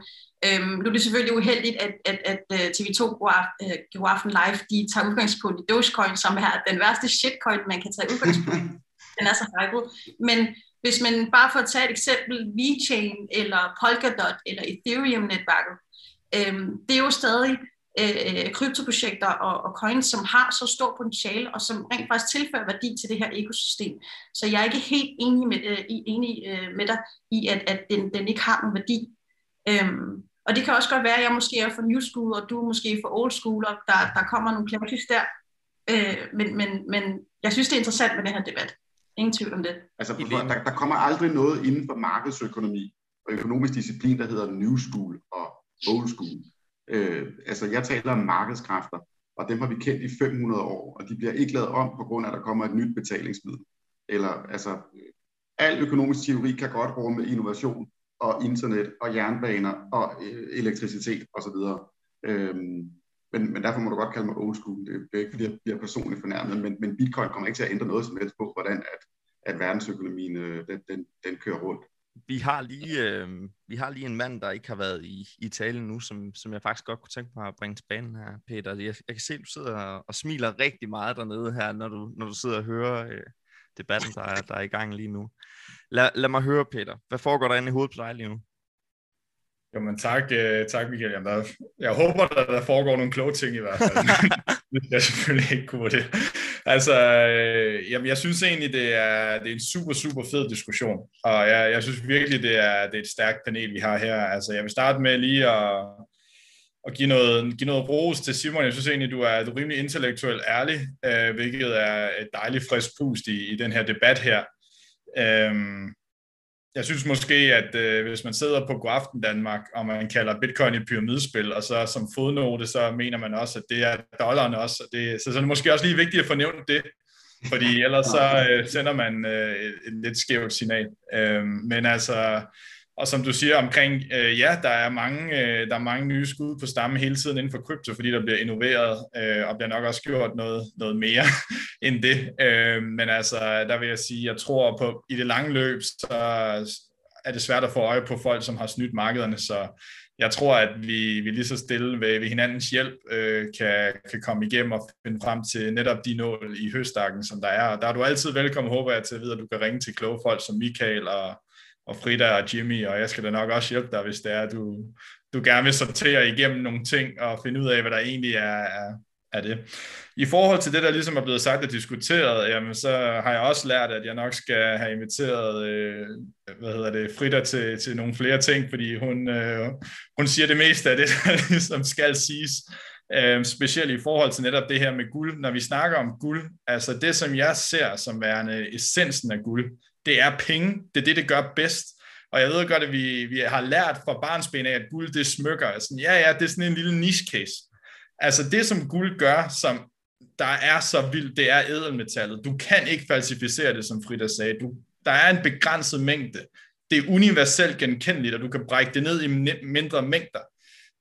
Um, nu er det selvfølgelig uheldigt, at, at, at uh, TV2 går aften live, de tager udgangspunkt i Dogecoin, som er den værste shitcoin, man kan tage udgangspunkt i. den er så hyped. Men hvis man bare får at tage et eksempel, VeChain eller Polkadot eller Ethereum-netværket, um, det er jo stadig øh, kryptoprojekter og, og coins, som har så stor potentiale, og som rent faktisk tilfører værdi til det her økosystem. Så jeg er ikke helt enig med, øh, enig, øh, med dig i, at, at den, den ikke har nogen værdi. Øhm, og det kan også godt være, at jeg måske er for new school, og du er måske for old school, og der, der kommer nogle klassisk der. Øh, men, men, men jeg synes, det er interessant med den her debat. Ingen tvivl om det. Altså, der, der kommer aldrig noget inden for markedsøkonomi og økonomisk disciplin, der hedder new school og old school. Øh, altså jeg taler om markedskræfter, og dem har vi kendt i 500 år, og de bliver ikke lavet om på grund af, at der kommer et nyt betalingsmiddel. Eller altså, al økonomisk teori kan godt rumme innovation og internet og jernbaner og øh, elektricitet osv. Øhm, men, men derfor må du godt kalde mig old school. Det er ikke, fordi jeg bliver personligt fornærmet, men, men bitcoin kommer ikke til at ændre noget som helst på, hvordan at, at verdensøkonomien øh, den, den, den kører rundt vi har lige, øh, vi har lige en mand, der ikke har været i, i talen nu, som, som jeg faktisk godt kunne tænke mig at bringe til banen her, Peter. Jeg, jeg kan se, at du sidder og, og smiler rigtig meget dernede her, når du, når du sidder og hører øh, debatten, der er, der er i gang lige nu. Lad, lad mig høre, Peter. Hvad foregår der inde i hovedet på dig lige nu? Jamen tak, uh, tak Michael. Jamen, der, jeg håber, at der foregår nogle kloge ting i hvert fald. det jeg selvfølgelig ikke kunne det. Altså, øh, jamen, jeg synes egentlig, det er, det er en super, super fed diskussion. Og jeg, jeg synes virkelig, det er, det er et stærkt panel, vi har her. Altså, jeg vil starte med lige at, at give, noget, give noget ros til Simon. Jeg synes egentlig, du er, du er rimelig intellektuelt ærlig, øh, hvilket er et dejligt frisk pust i, i den her debat her. Øhm, jeg synes måske, at øh, hvis man sidder på Godaften Danmark, og man kalder bitcoin et pyramidespil, og så som fodnote, så mener man også, at det er dollaren også. Og det, så, så er det måske også lige vigtigt at få nævnt det, fordi ellers så øh, sender man øh, et, et lidt skævt signal. Øh, men altså, og som du siger omkring, øh, ja, der er, mange, øh, der er mange nye skud på stammen hele tiden inden for krypto, fordi der bliver innoveret, øh, og bliver nok også gjort noget, noget mere end det. Øh, men altså, der vil jeg sige, jeg tror på, i det lange løb, så er det svært at få øje på folk, som har snydt markederne, så jeg tror, at vi, vi lige så stille ved, ved hinandens hjælp øh, kan, kan komme igennem og finde frem til netop de nål i høstakken, som der er. Og der er du altid velkommen, håber jeg, til at vide, at du kan ringe til kloge folk som Michael og og Frida og Jimmy, og jeg skal da nok også hjælpe dig, hvis det er, at du, du gerne vil sortere igennem nogle ting og finde ud af, hvad der egentlig er, er, er det. I forhold til det, der ligesom er blevet sagt og diskuteret, jamen, så har jeg også lært, at jeg nok skal have inviteret øh, hvad hedder det, Frida til, til nogle flere ting, fordi hun, øh, hun siger det meste af det, der ligesom skal siges. Øh, specielt i forhold til netop det her med guld. Når vi snakker om guld, altså det, som jeg ser som værende essensen af guld, det er penge. Det er det, det gør bedst. Og jeg ved godt, at vi, vi har lært fra barnsben af, at guld det smykker. Altså, ja, ja, det er sådan en lille niche case. Altså det, som guld gør, som der er så vildt, det er edelmetallet. Du kan ikke falsificere det, som Frida sagde. Du, der er en begrænset mængde. Det er universelt genkendeligt, og du kan brække det ned i mindre mængder.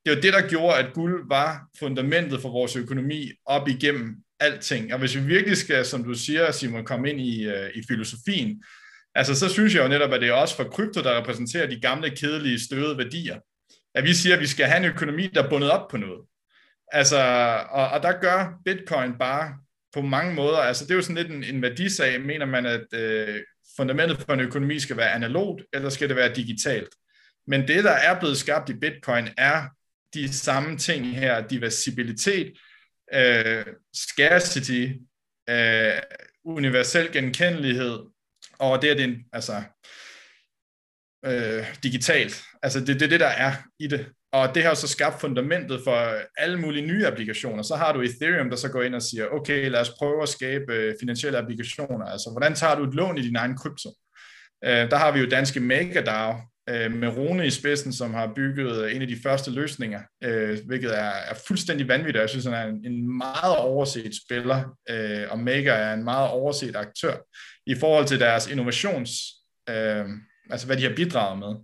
Det var det, der gjorde, at guld var fundamentet for vores økonomi op igennem alting. Og hvis vi virkelig skal, som du siger, Simon, komme ind i, øh, i filosofien, Altså, så synes jeg jo netop, at det er også for krypto, der repræsenterer de gamle, kedelige, støvede værdier. At vi siger, at vi skal have en økonomi, der er bundet op på noget. Altså, og, og der gør bitcoin bare på mange måder, altså det er jo sådan lidt en, en værdisag, mener man, at øh, fundamentet for en økonomi skal være analogt, eller skal det være digitalt? Men det, der er blevet skabt i bitcoin, er de samme ting her, diversibilitet, øh, scarcity, øh, universel genkendelighed, og det er det altså, øh, digitalt. Altså det, det er det, der er i det. og det har så skabt fundamentet for alle mulige nye applikationer. Så har du Ethereum, der så går ind og siger, okay, lad os prøve at skabe øh, finansielle applikationer. Altså, hvordan tager du et lån i din egen krypto? Øh, der har vi jo danske MakerDAO, øh, med Rune i spidsen, som har bygget en af de første løsninger, øh, hvilket er, er fuldstændig vanvittigt. Jeg synes, han er en, en meget overset spiller, øh, og Maker er en meget overset aktør i forhold til deres innovations, øh, altså hvad de har bidraget med.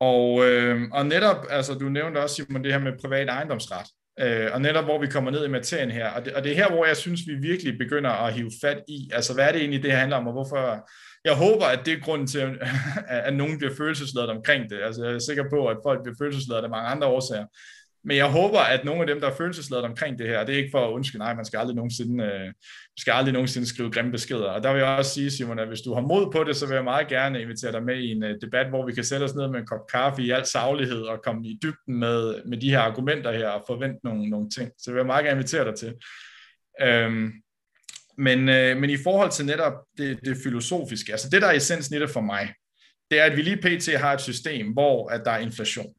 Og, øh, og netop, altså du nævnte også, Simon, det her med privat ejendomsret. Øh, og netop hvor vi kommer ned i materien her, og det, og det er her, hvor jeg synes, vi virkelig begynder at hive fat i, altså hvad er det egentlig, det handler om, og hvorfor, jeg håber, at det er grunden til, at, at nogen bliver følelsesladet omkring det. Altså jeg er sikker på, at folk bliver følelsesladet af mange andre årsager. Men jeg håber, at nogle af dem, der er følelsesladet omkring det her, det er ikke for at undskylde, nej, man skal aldrig nogensinde, øh, skal aldrig nogensinde skrive grimme beskeder. Og der vil jeg også sige, Simon, at hvis du har mod på det, så vil jeg meget gerne invitere dig med i en øh, debat, hvor vi kan sætte os ned med en kop kaffe i al saglighed og komme i dybden med, med de her argumenter her og forvente nogle, nogle ting. Så vil jeg meget gerne invitere dig til. Øhm, men, øh, men i forhold til netop det, det filosofiske, altså det, der er essensen i det for mig, det er, at vi lige pt. har et system, hvor at der er inflation.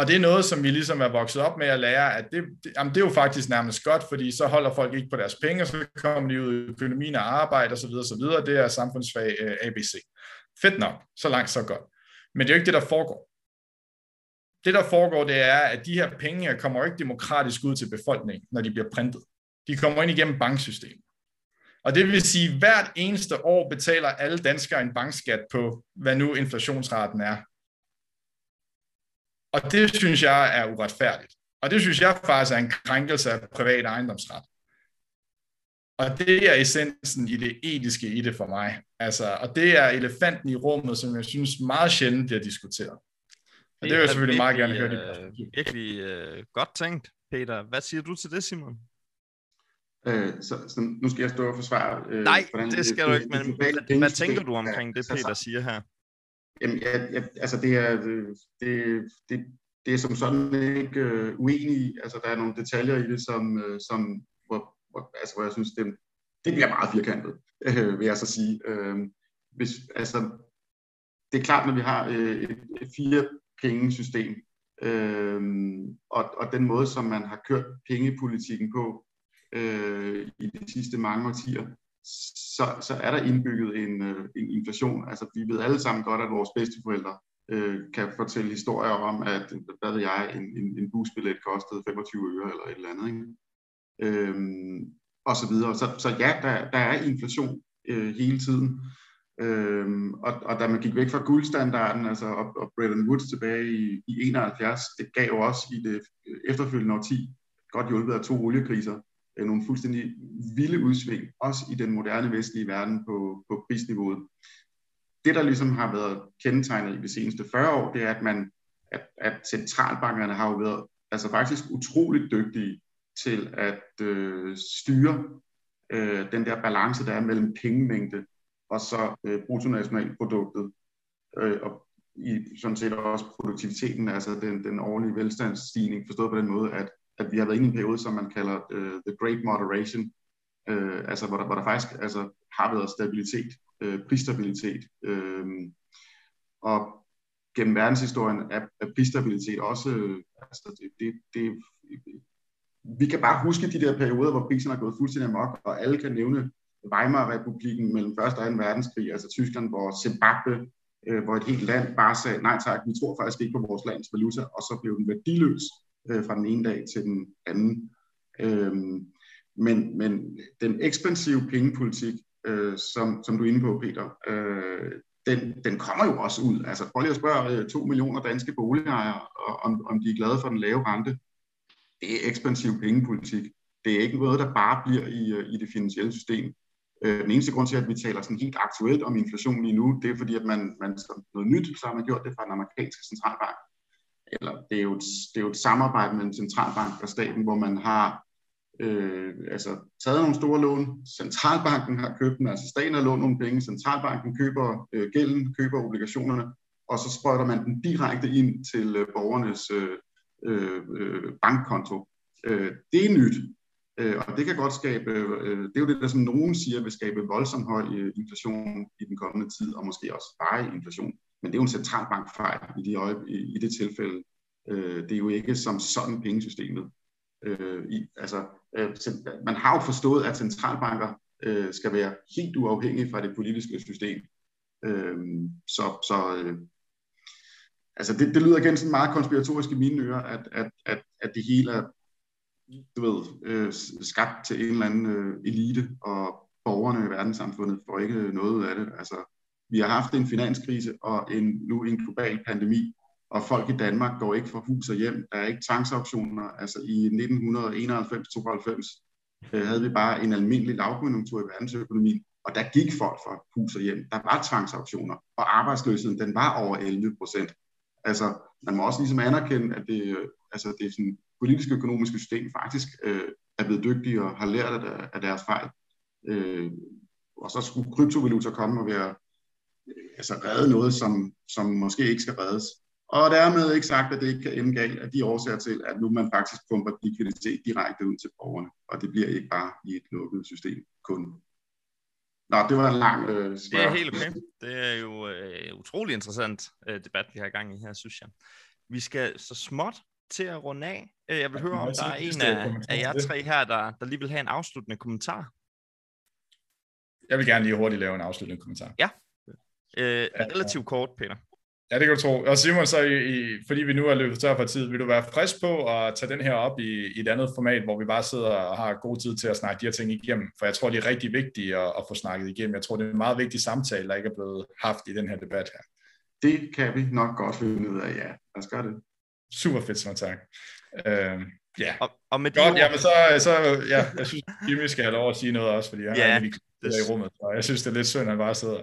Og det er noget, som vi ligesom er vokset op med at lære, at det, det, jamen det er jo faktisk nærmest godt, fordi så holder folk ikke på deres penge, og så kommer de ud i økonomien og arbejde osv. osv. Det er samfundsfag øh, ABC. Fedt nok, så langt så godt. Men det er jo ikke det, der foregår. Det, der foregår, det er, at de her penge kommer ikke demokratisk ud til befolkningen, når de bliver printet. De kommer ind igennem banksystemet. Og det vil sige, at hvert eneste år betaler alle danskere en bankskat på, hvad nu inflationsraten er. Og det synes jeg er uretfærdigt. Og det synes jeg faktisk er en krænkelse af privat ejendomsret. Og det er essensen i det etiske i det for mig. Altså, og det er elefanten i rummet, som jeg synes meget sjældent bliver diskuteret. Og det, det vil jeg selvfølgelig meget gerne høre. Det øh, virkelig uh, godt tænkt, Peter. Hvad siger du til det, Simon? Øh, så, så nu skal jeg stå og forsvare... Øh, Nej, hvordan det skal det, du ikke, men hvad, hvad tænker du omkring det, Peter siger her? Jamen, jeg, jeg, altså det er, det, det, det er som sådan ikke øh, uenig i. Altså, der er nogle detaljer i det, som, øh, som hvor, hvor, altså, hvor jeg synes, det, det bliver meget firkantet, øh, vil jeg så sige. Øh, hvis, altså, det er klart, når vi har øh, et, et fire pengesystem, øh, og, og den måde, som man har kørt pengepolitikken på øh, i de sidste mange årtier, så, så er der indbygget en, øh, en inflation. Altså, vi ved alle sammen godt, at vores bedsteforældre øh, kan fortælle historier om, at hvad ved jeg, en, en, en busbillet kostede 25 øre eller et eller andet. Ikke? Øhm, og så videre. Så, så ja, der, der er inflation øh, hele tiden. Øhm, og, og da man gik væk fra guldstandarden, altså og, og Bretton Woods tilbage i, i 71, det gav jo også i det efterfølgende årti, godt hjulpet af to oliekriser, Øh, nogle fuldstændig vilde udsving, også i den moderne vestlige verden på, på prisniveauet. Det, der ligesom har været kendetegnet i de seneste 40 år, det er, at, man, at, at centralbankerne har jo været altså faktisk utroligt dygtige til at øh, styre øh, den der balance, der er mellem pengemængde og så øh, bruttonationalproduktet, øh, og i sådan set også produktiviteten, altså den, den årlige velstandsstigning, forstået på den måde, at at vi har været inde i en periode, som man kalder uh, the great moderation, uh, altså hvor der, hvor der faktisk altså, har været stabilitet, uh, prisstabilitet, uh, og gennem verdenshistorien er, er prisstabilitet også, uh, altså det, det, det, vi kan bare huske de der perioder, hvor priserne er gået fuldstændig amok, og alle kan nævne Weimar-republiken mellem 1. og 2. verdenskrig, altså Tyskland, hvor Zimbabwe, øh, hvor et helt land bare sagde, nej tak, vi tror faktisk ikke på vores lands valuta, og så blev den værdiløs øh, fra den ene dag til den anden. Øh, men, men den ekspansive pengepolitik, øh, som, som du er inde på, Peter, øh, den, den kommer jo også ud. Altså prøv lige at spørge øh, to millioner danske boligejere, om, om de er glade for den lave rente. Det er ekspansiv pengepolitik. Det er ikke noget, der bare bliver i, øh, i det finansielle system. Øh, den eneste grund til, at vi taler sådan helt aktuelt om inflation lige nu, det er fordi, at man, man som noget nyt, så har man gjort det fra den amerikanske centralbank eller det er jo et, det er jo et samarbejde mellem centralbank og staten, hvor man har øh, altså taget nogle store lån, centralbanken har købt dem, altså staten har lånt nogle penge, centralbanken køber øh, gælden, køber obligationerne, og så sprøjter man den direkte ind til øh, borgernes øh, øh, øh bankkonto. Øh, det er nyt, øh, og det kan godt skabe, øh, det er jo det, der som nogen siger, vil skabe voldsomt høj øh, inflation i den kommende tid, og måske også bare inflation men det er jo en centralbankfejl i, de øje, i, i det tilfælde. Øh, det er jo ikke som sådan pengesystemet. Øh, i, altså, øh, man har jo forstået, at centralbanker øh, skal være helt uafhængige fra det politiske system. Øh, så så øh, altså det, det lyder igen sådan meget konspiratorisk i mine ører, at, at, at, at det hele er du ved, øh, skabt til en eller anden øh, elite, og borgerne i verdenssamfundet får ikke noget af det. Altså, vi har haft en finanskrise og en, nu en global pandemi, og folk i Danmark går ikke fra hus og hjem. Der er ikke tvangsauktioner. Altså i 1991-92 øh, havde vi bare en almindelig lavkonjunktur i verdensøkonomien, og der gik folk fra hus og hjem. Der var tvangsauktioner, og arbejdsløsheden den var over 11 procent. Altså, man må også ligesom anerkende, at det, øh, altså, det er sådan, politiske økonomiske system faktisk øh, er blevet dygtige og har lært af, af deres fejl. Øh, og så skulle kryptovaluta komme og være altså redde noget, som, som måske ikke skal reddes. Og dermed ikke sagt, at det ikke kan ende galt af de årsager til, at nu man faktisk pumper likviditet direkte ud til borgerne, og det bliver ikke bare i et lukket system kun. Nå, det var en lang øh, spørg. Det er helt okay. Det er jo øh, utrolig interessant øh, debat, vi har i gang i her, synes jeg. Vi skal så småt til at runde af. Øh, jeg vil høre, om der er en af, af jer tre her, der, der lige vil have en afsluttende kommentar. Jeg vil gerne lige hurtigt lave en afsluttende kommentar. Ja. Øh, relativt kort, Peter. Ja, det kan du tro. Og Simon, så i, i, fordi vi nu er løbet tør for tid, vil du være frisk på at tage den her op i, i et andet format, hvor vi bare sidder og har god tid til at snakke de her ting igennem? For jeg tror, det er rigtig vigtigt at, at få snakket igennem. Jeg tror, det er en meget vigtig samtale, der ikke er blevet haft i den her debat her. Det kan vi nok godt finde ud af, ja. Lad os gøre det. Super fedt, så tak. Øh, ja. Og, og med Godt, ja, men så, så ja, jeg synes, Jimmy skal have lov at sige noget også, fordi han ja, er egentlig det... i rummet, og jeg synes, det er lidt synd, at han bare sidder.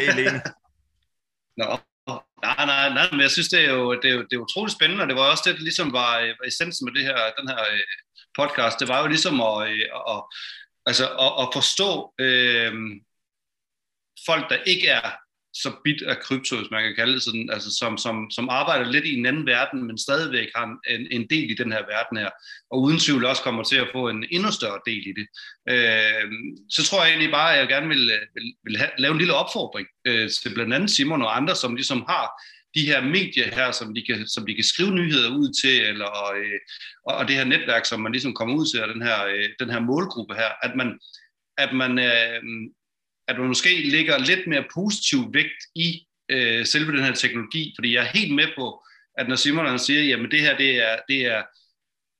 Helt enig. Nå, nej, nej, nej, men jeg synes, det er jo, det er jo, det er utroligt spændende, og det var også det, der ligesom var, var essensen med det her, den her øh, podcast, det var jo ligesom at, øh, at, at, altså, at, at forstå øh, folk, der ikke er så bit af krypto, hvis man kan kalde det sådan, altså som, som, som arbejder lidt i en anden verden, men stadigvæk har en, en del i den her verden her, og uden tvivl også kommer til at få en endnu større del i det. Øh, så tror jeg egentlig bare, at jeg gerne vil, vil, vil have, lave en lille opfordring øh, til blandt andet Simon og andre, som ligesom har de her medier her, som de kan, som de kan skrive nyheder ud til, eller, øh, og, og det her netværk, som man ligesom kommer ud til, og den her, øh, den her målgruppe her, at man, at man øh, at man måske ligger lidt mere positiv vægt i øh, selve den her teknologi, fordi jeg er helt med på, at når Simon han siger, jamen det her, det er, det er,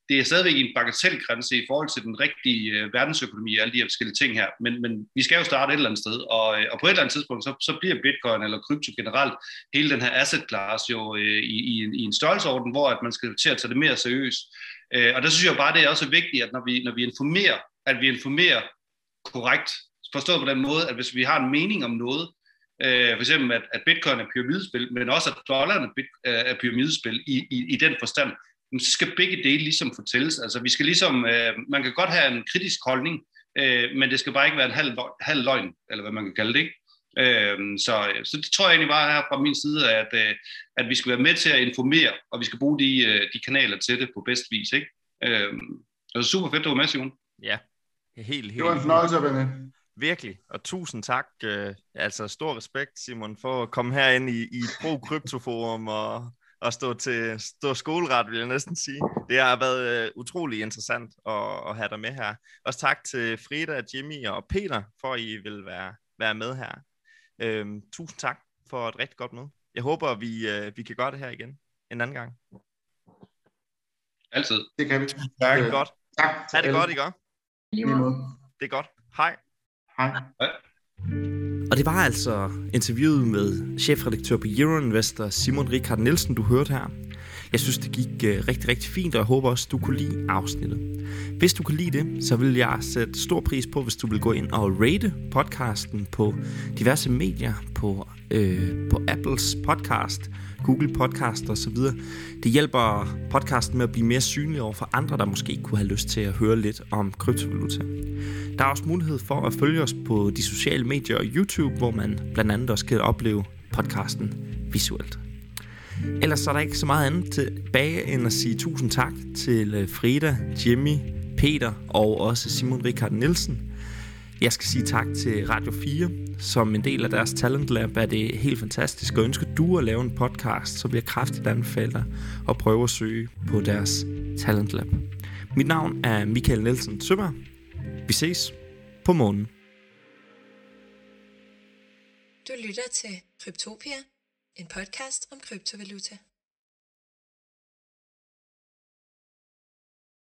det er stadigvæk en bagatelgrænse i forhold til den rigtige øh, verdensøkonomi og alle de her forskellige ting her, men, men vi skal jo starte et eller andet sted, og, øh, og på et eller andet tidspunkt, så, så bliver bitcoin eller krypto generelt, hele den her asset class jo øh, i, i, en, i en størrelseorden, hvor at man skal til at tage det mere seriøst. Øh, og der synes jeg bare, det er også vigtigt, at når vi, når vi informerer, at vi informerer korrekt forstået på den måde, at hvis vi har en mening om noget, øh, for eksempel at, at bitcoin er pyramidespil, men også at dollaren øh, er pyramidespil i, i, i den forstand, så skal begge dele ligesom fortælles. Altså vi skal ligesom, øh, man kan godt have en kritisk holdning, øh, men det skal bare ikke være en halv, halv løgn, eller hvad man kan kalde det, ikke? Øh, så, så det tror jeg egentlig bare her fra min side, at, øh, at vi skal være med til at informere, og vi skal bruge de, øh, de kanaler til det på bedst vis. Ikke? Øh, det var super fedt, du var med, Simon. Ja, helt, helt. Det var en fornøjelse at være med. Virkelig, og tusind tak. Øh, altså stor respekt, Simon, for at komme herind i, i Pro Kryptoforum og, og stå til stå skoleret, vil jeg næsten sige. Det har været øh, utrolig interessant at, at have dig med her. Også tak til Frida, Jimmy og Peter, for at I vil være, være med her. Øh, tusind tak for et rigtig godt møde. Jeg håber, vi, øh, vi kan gøre det her igen en anden gang. Altid. Det kan vi. Tak. Det er godt. Tak. Ha' det godt, I gør. Det er godt. Hej. Hej. Og det var altså interviewet med chefredaktør på Euroinvestor, Simon Richard Nielsen, du hørte her. Jeg synes, det gik uh, rigtig, rigtig fint, og jeg håber også, du kunne lide afsnittet. Hvis du kan lide det, så vil jeg sætte stor pris på, hvis du vil gå ind og rate podcasten på diverse medier, på, øh, på Apples podcast, Google Podcast og så videre. Det hjælper podcasten med at blive mere synlig over for andre, der måske kunne have lyst til at høre lidt om kryptovaluta. Der er også mulighed for at følge os på de sociale medier og YouTube, hvor man blandt andet også kan opleve podcasten visuelt. Ellers så er der ikke så meget andet tilbage end at sige tusind tak til øh, Frida, Jimmy, Peter og også Simon Richard Nielsen. Jeg skal sige tak til Radio 4 som en del af deres Talent Lab, er det helt fantastisk. Og ønsker du at lave en podcast, så bliver kraftigt anbefale dig at prøve at søge på deres Talent Lab. Mit navn er Michael Nielsen Søberg. Vi ses på månen. Du lytter til Kryptopia, en podcast om kryptovaluta.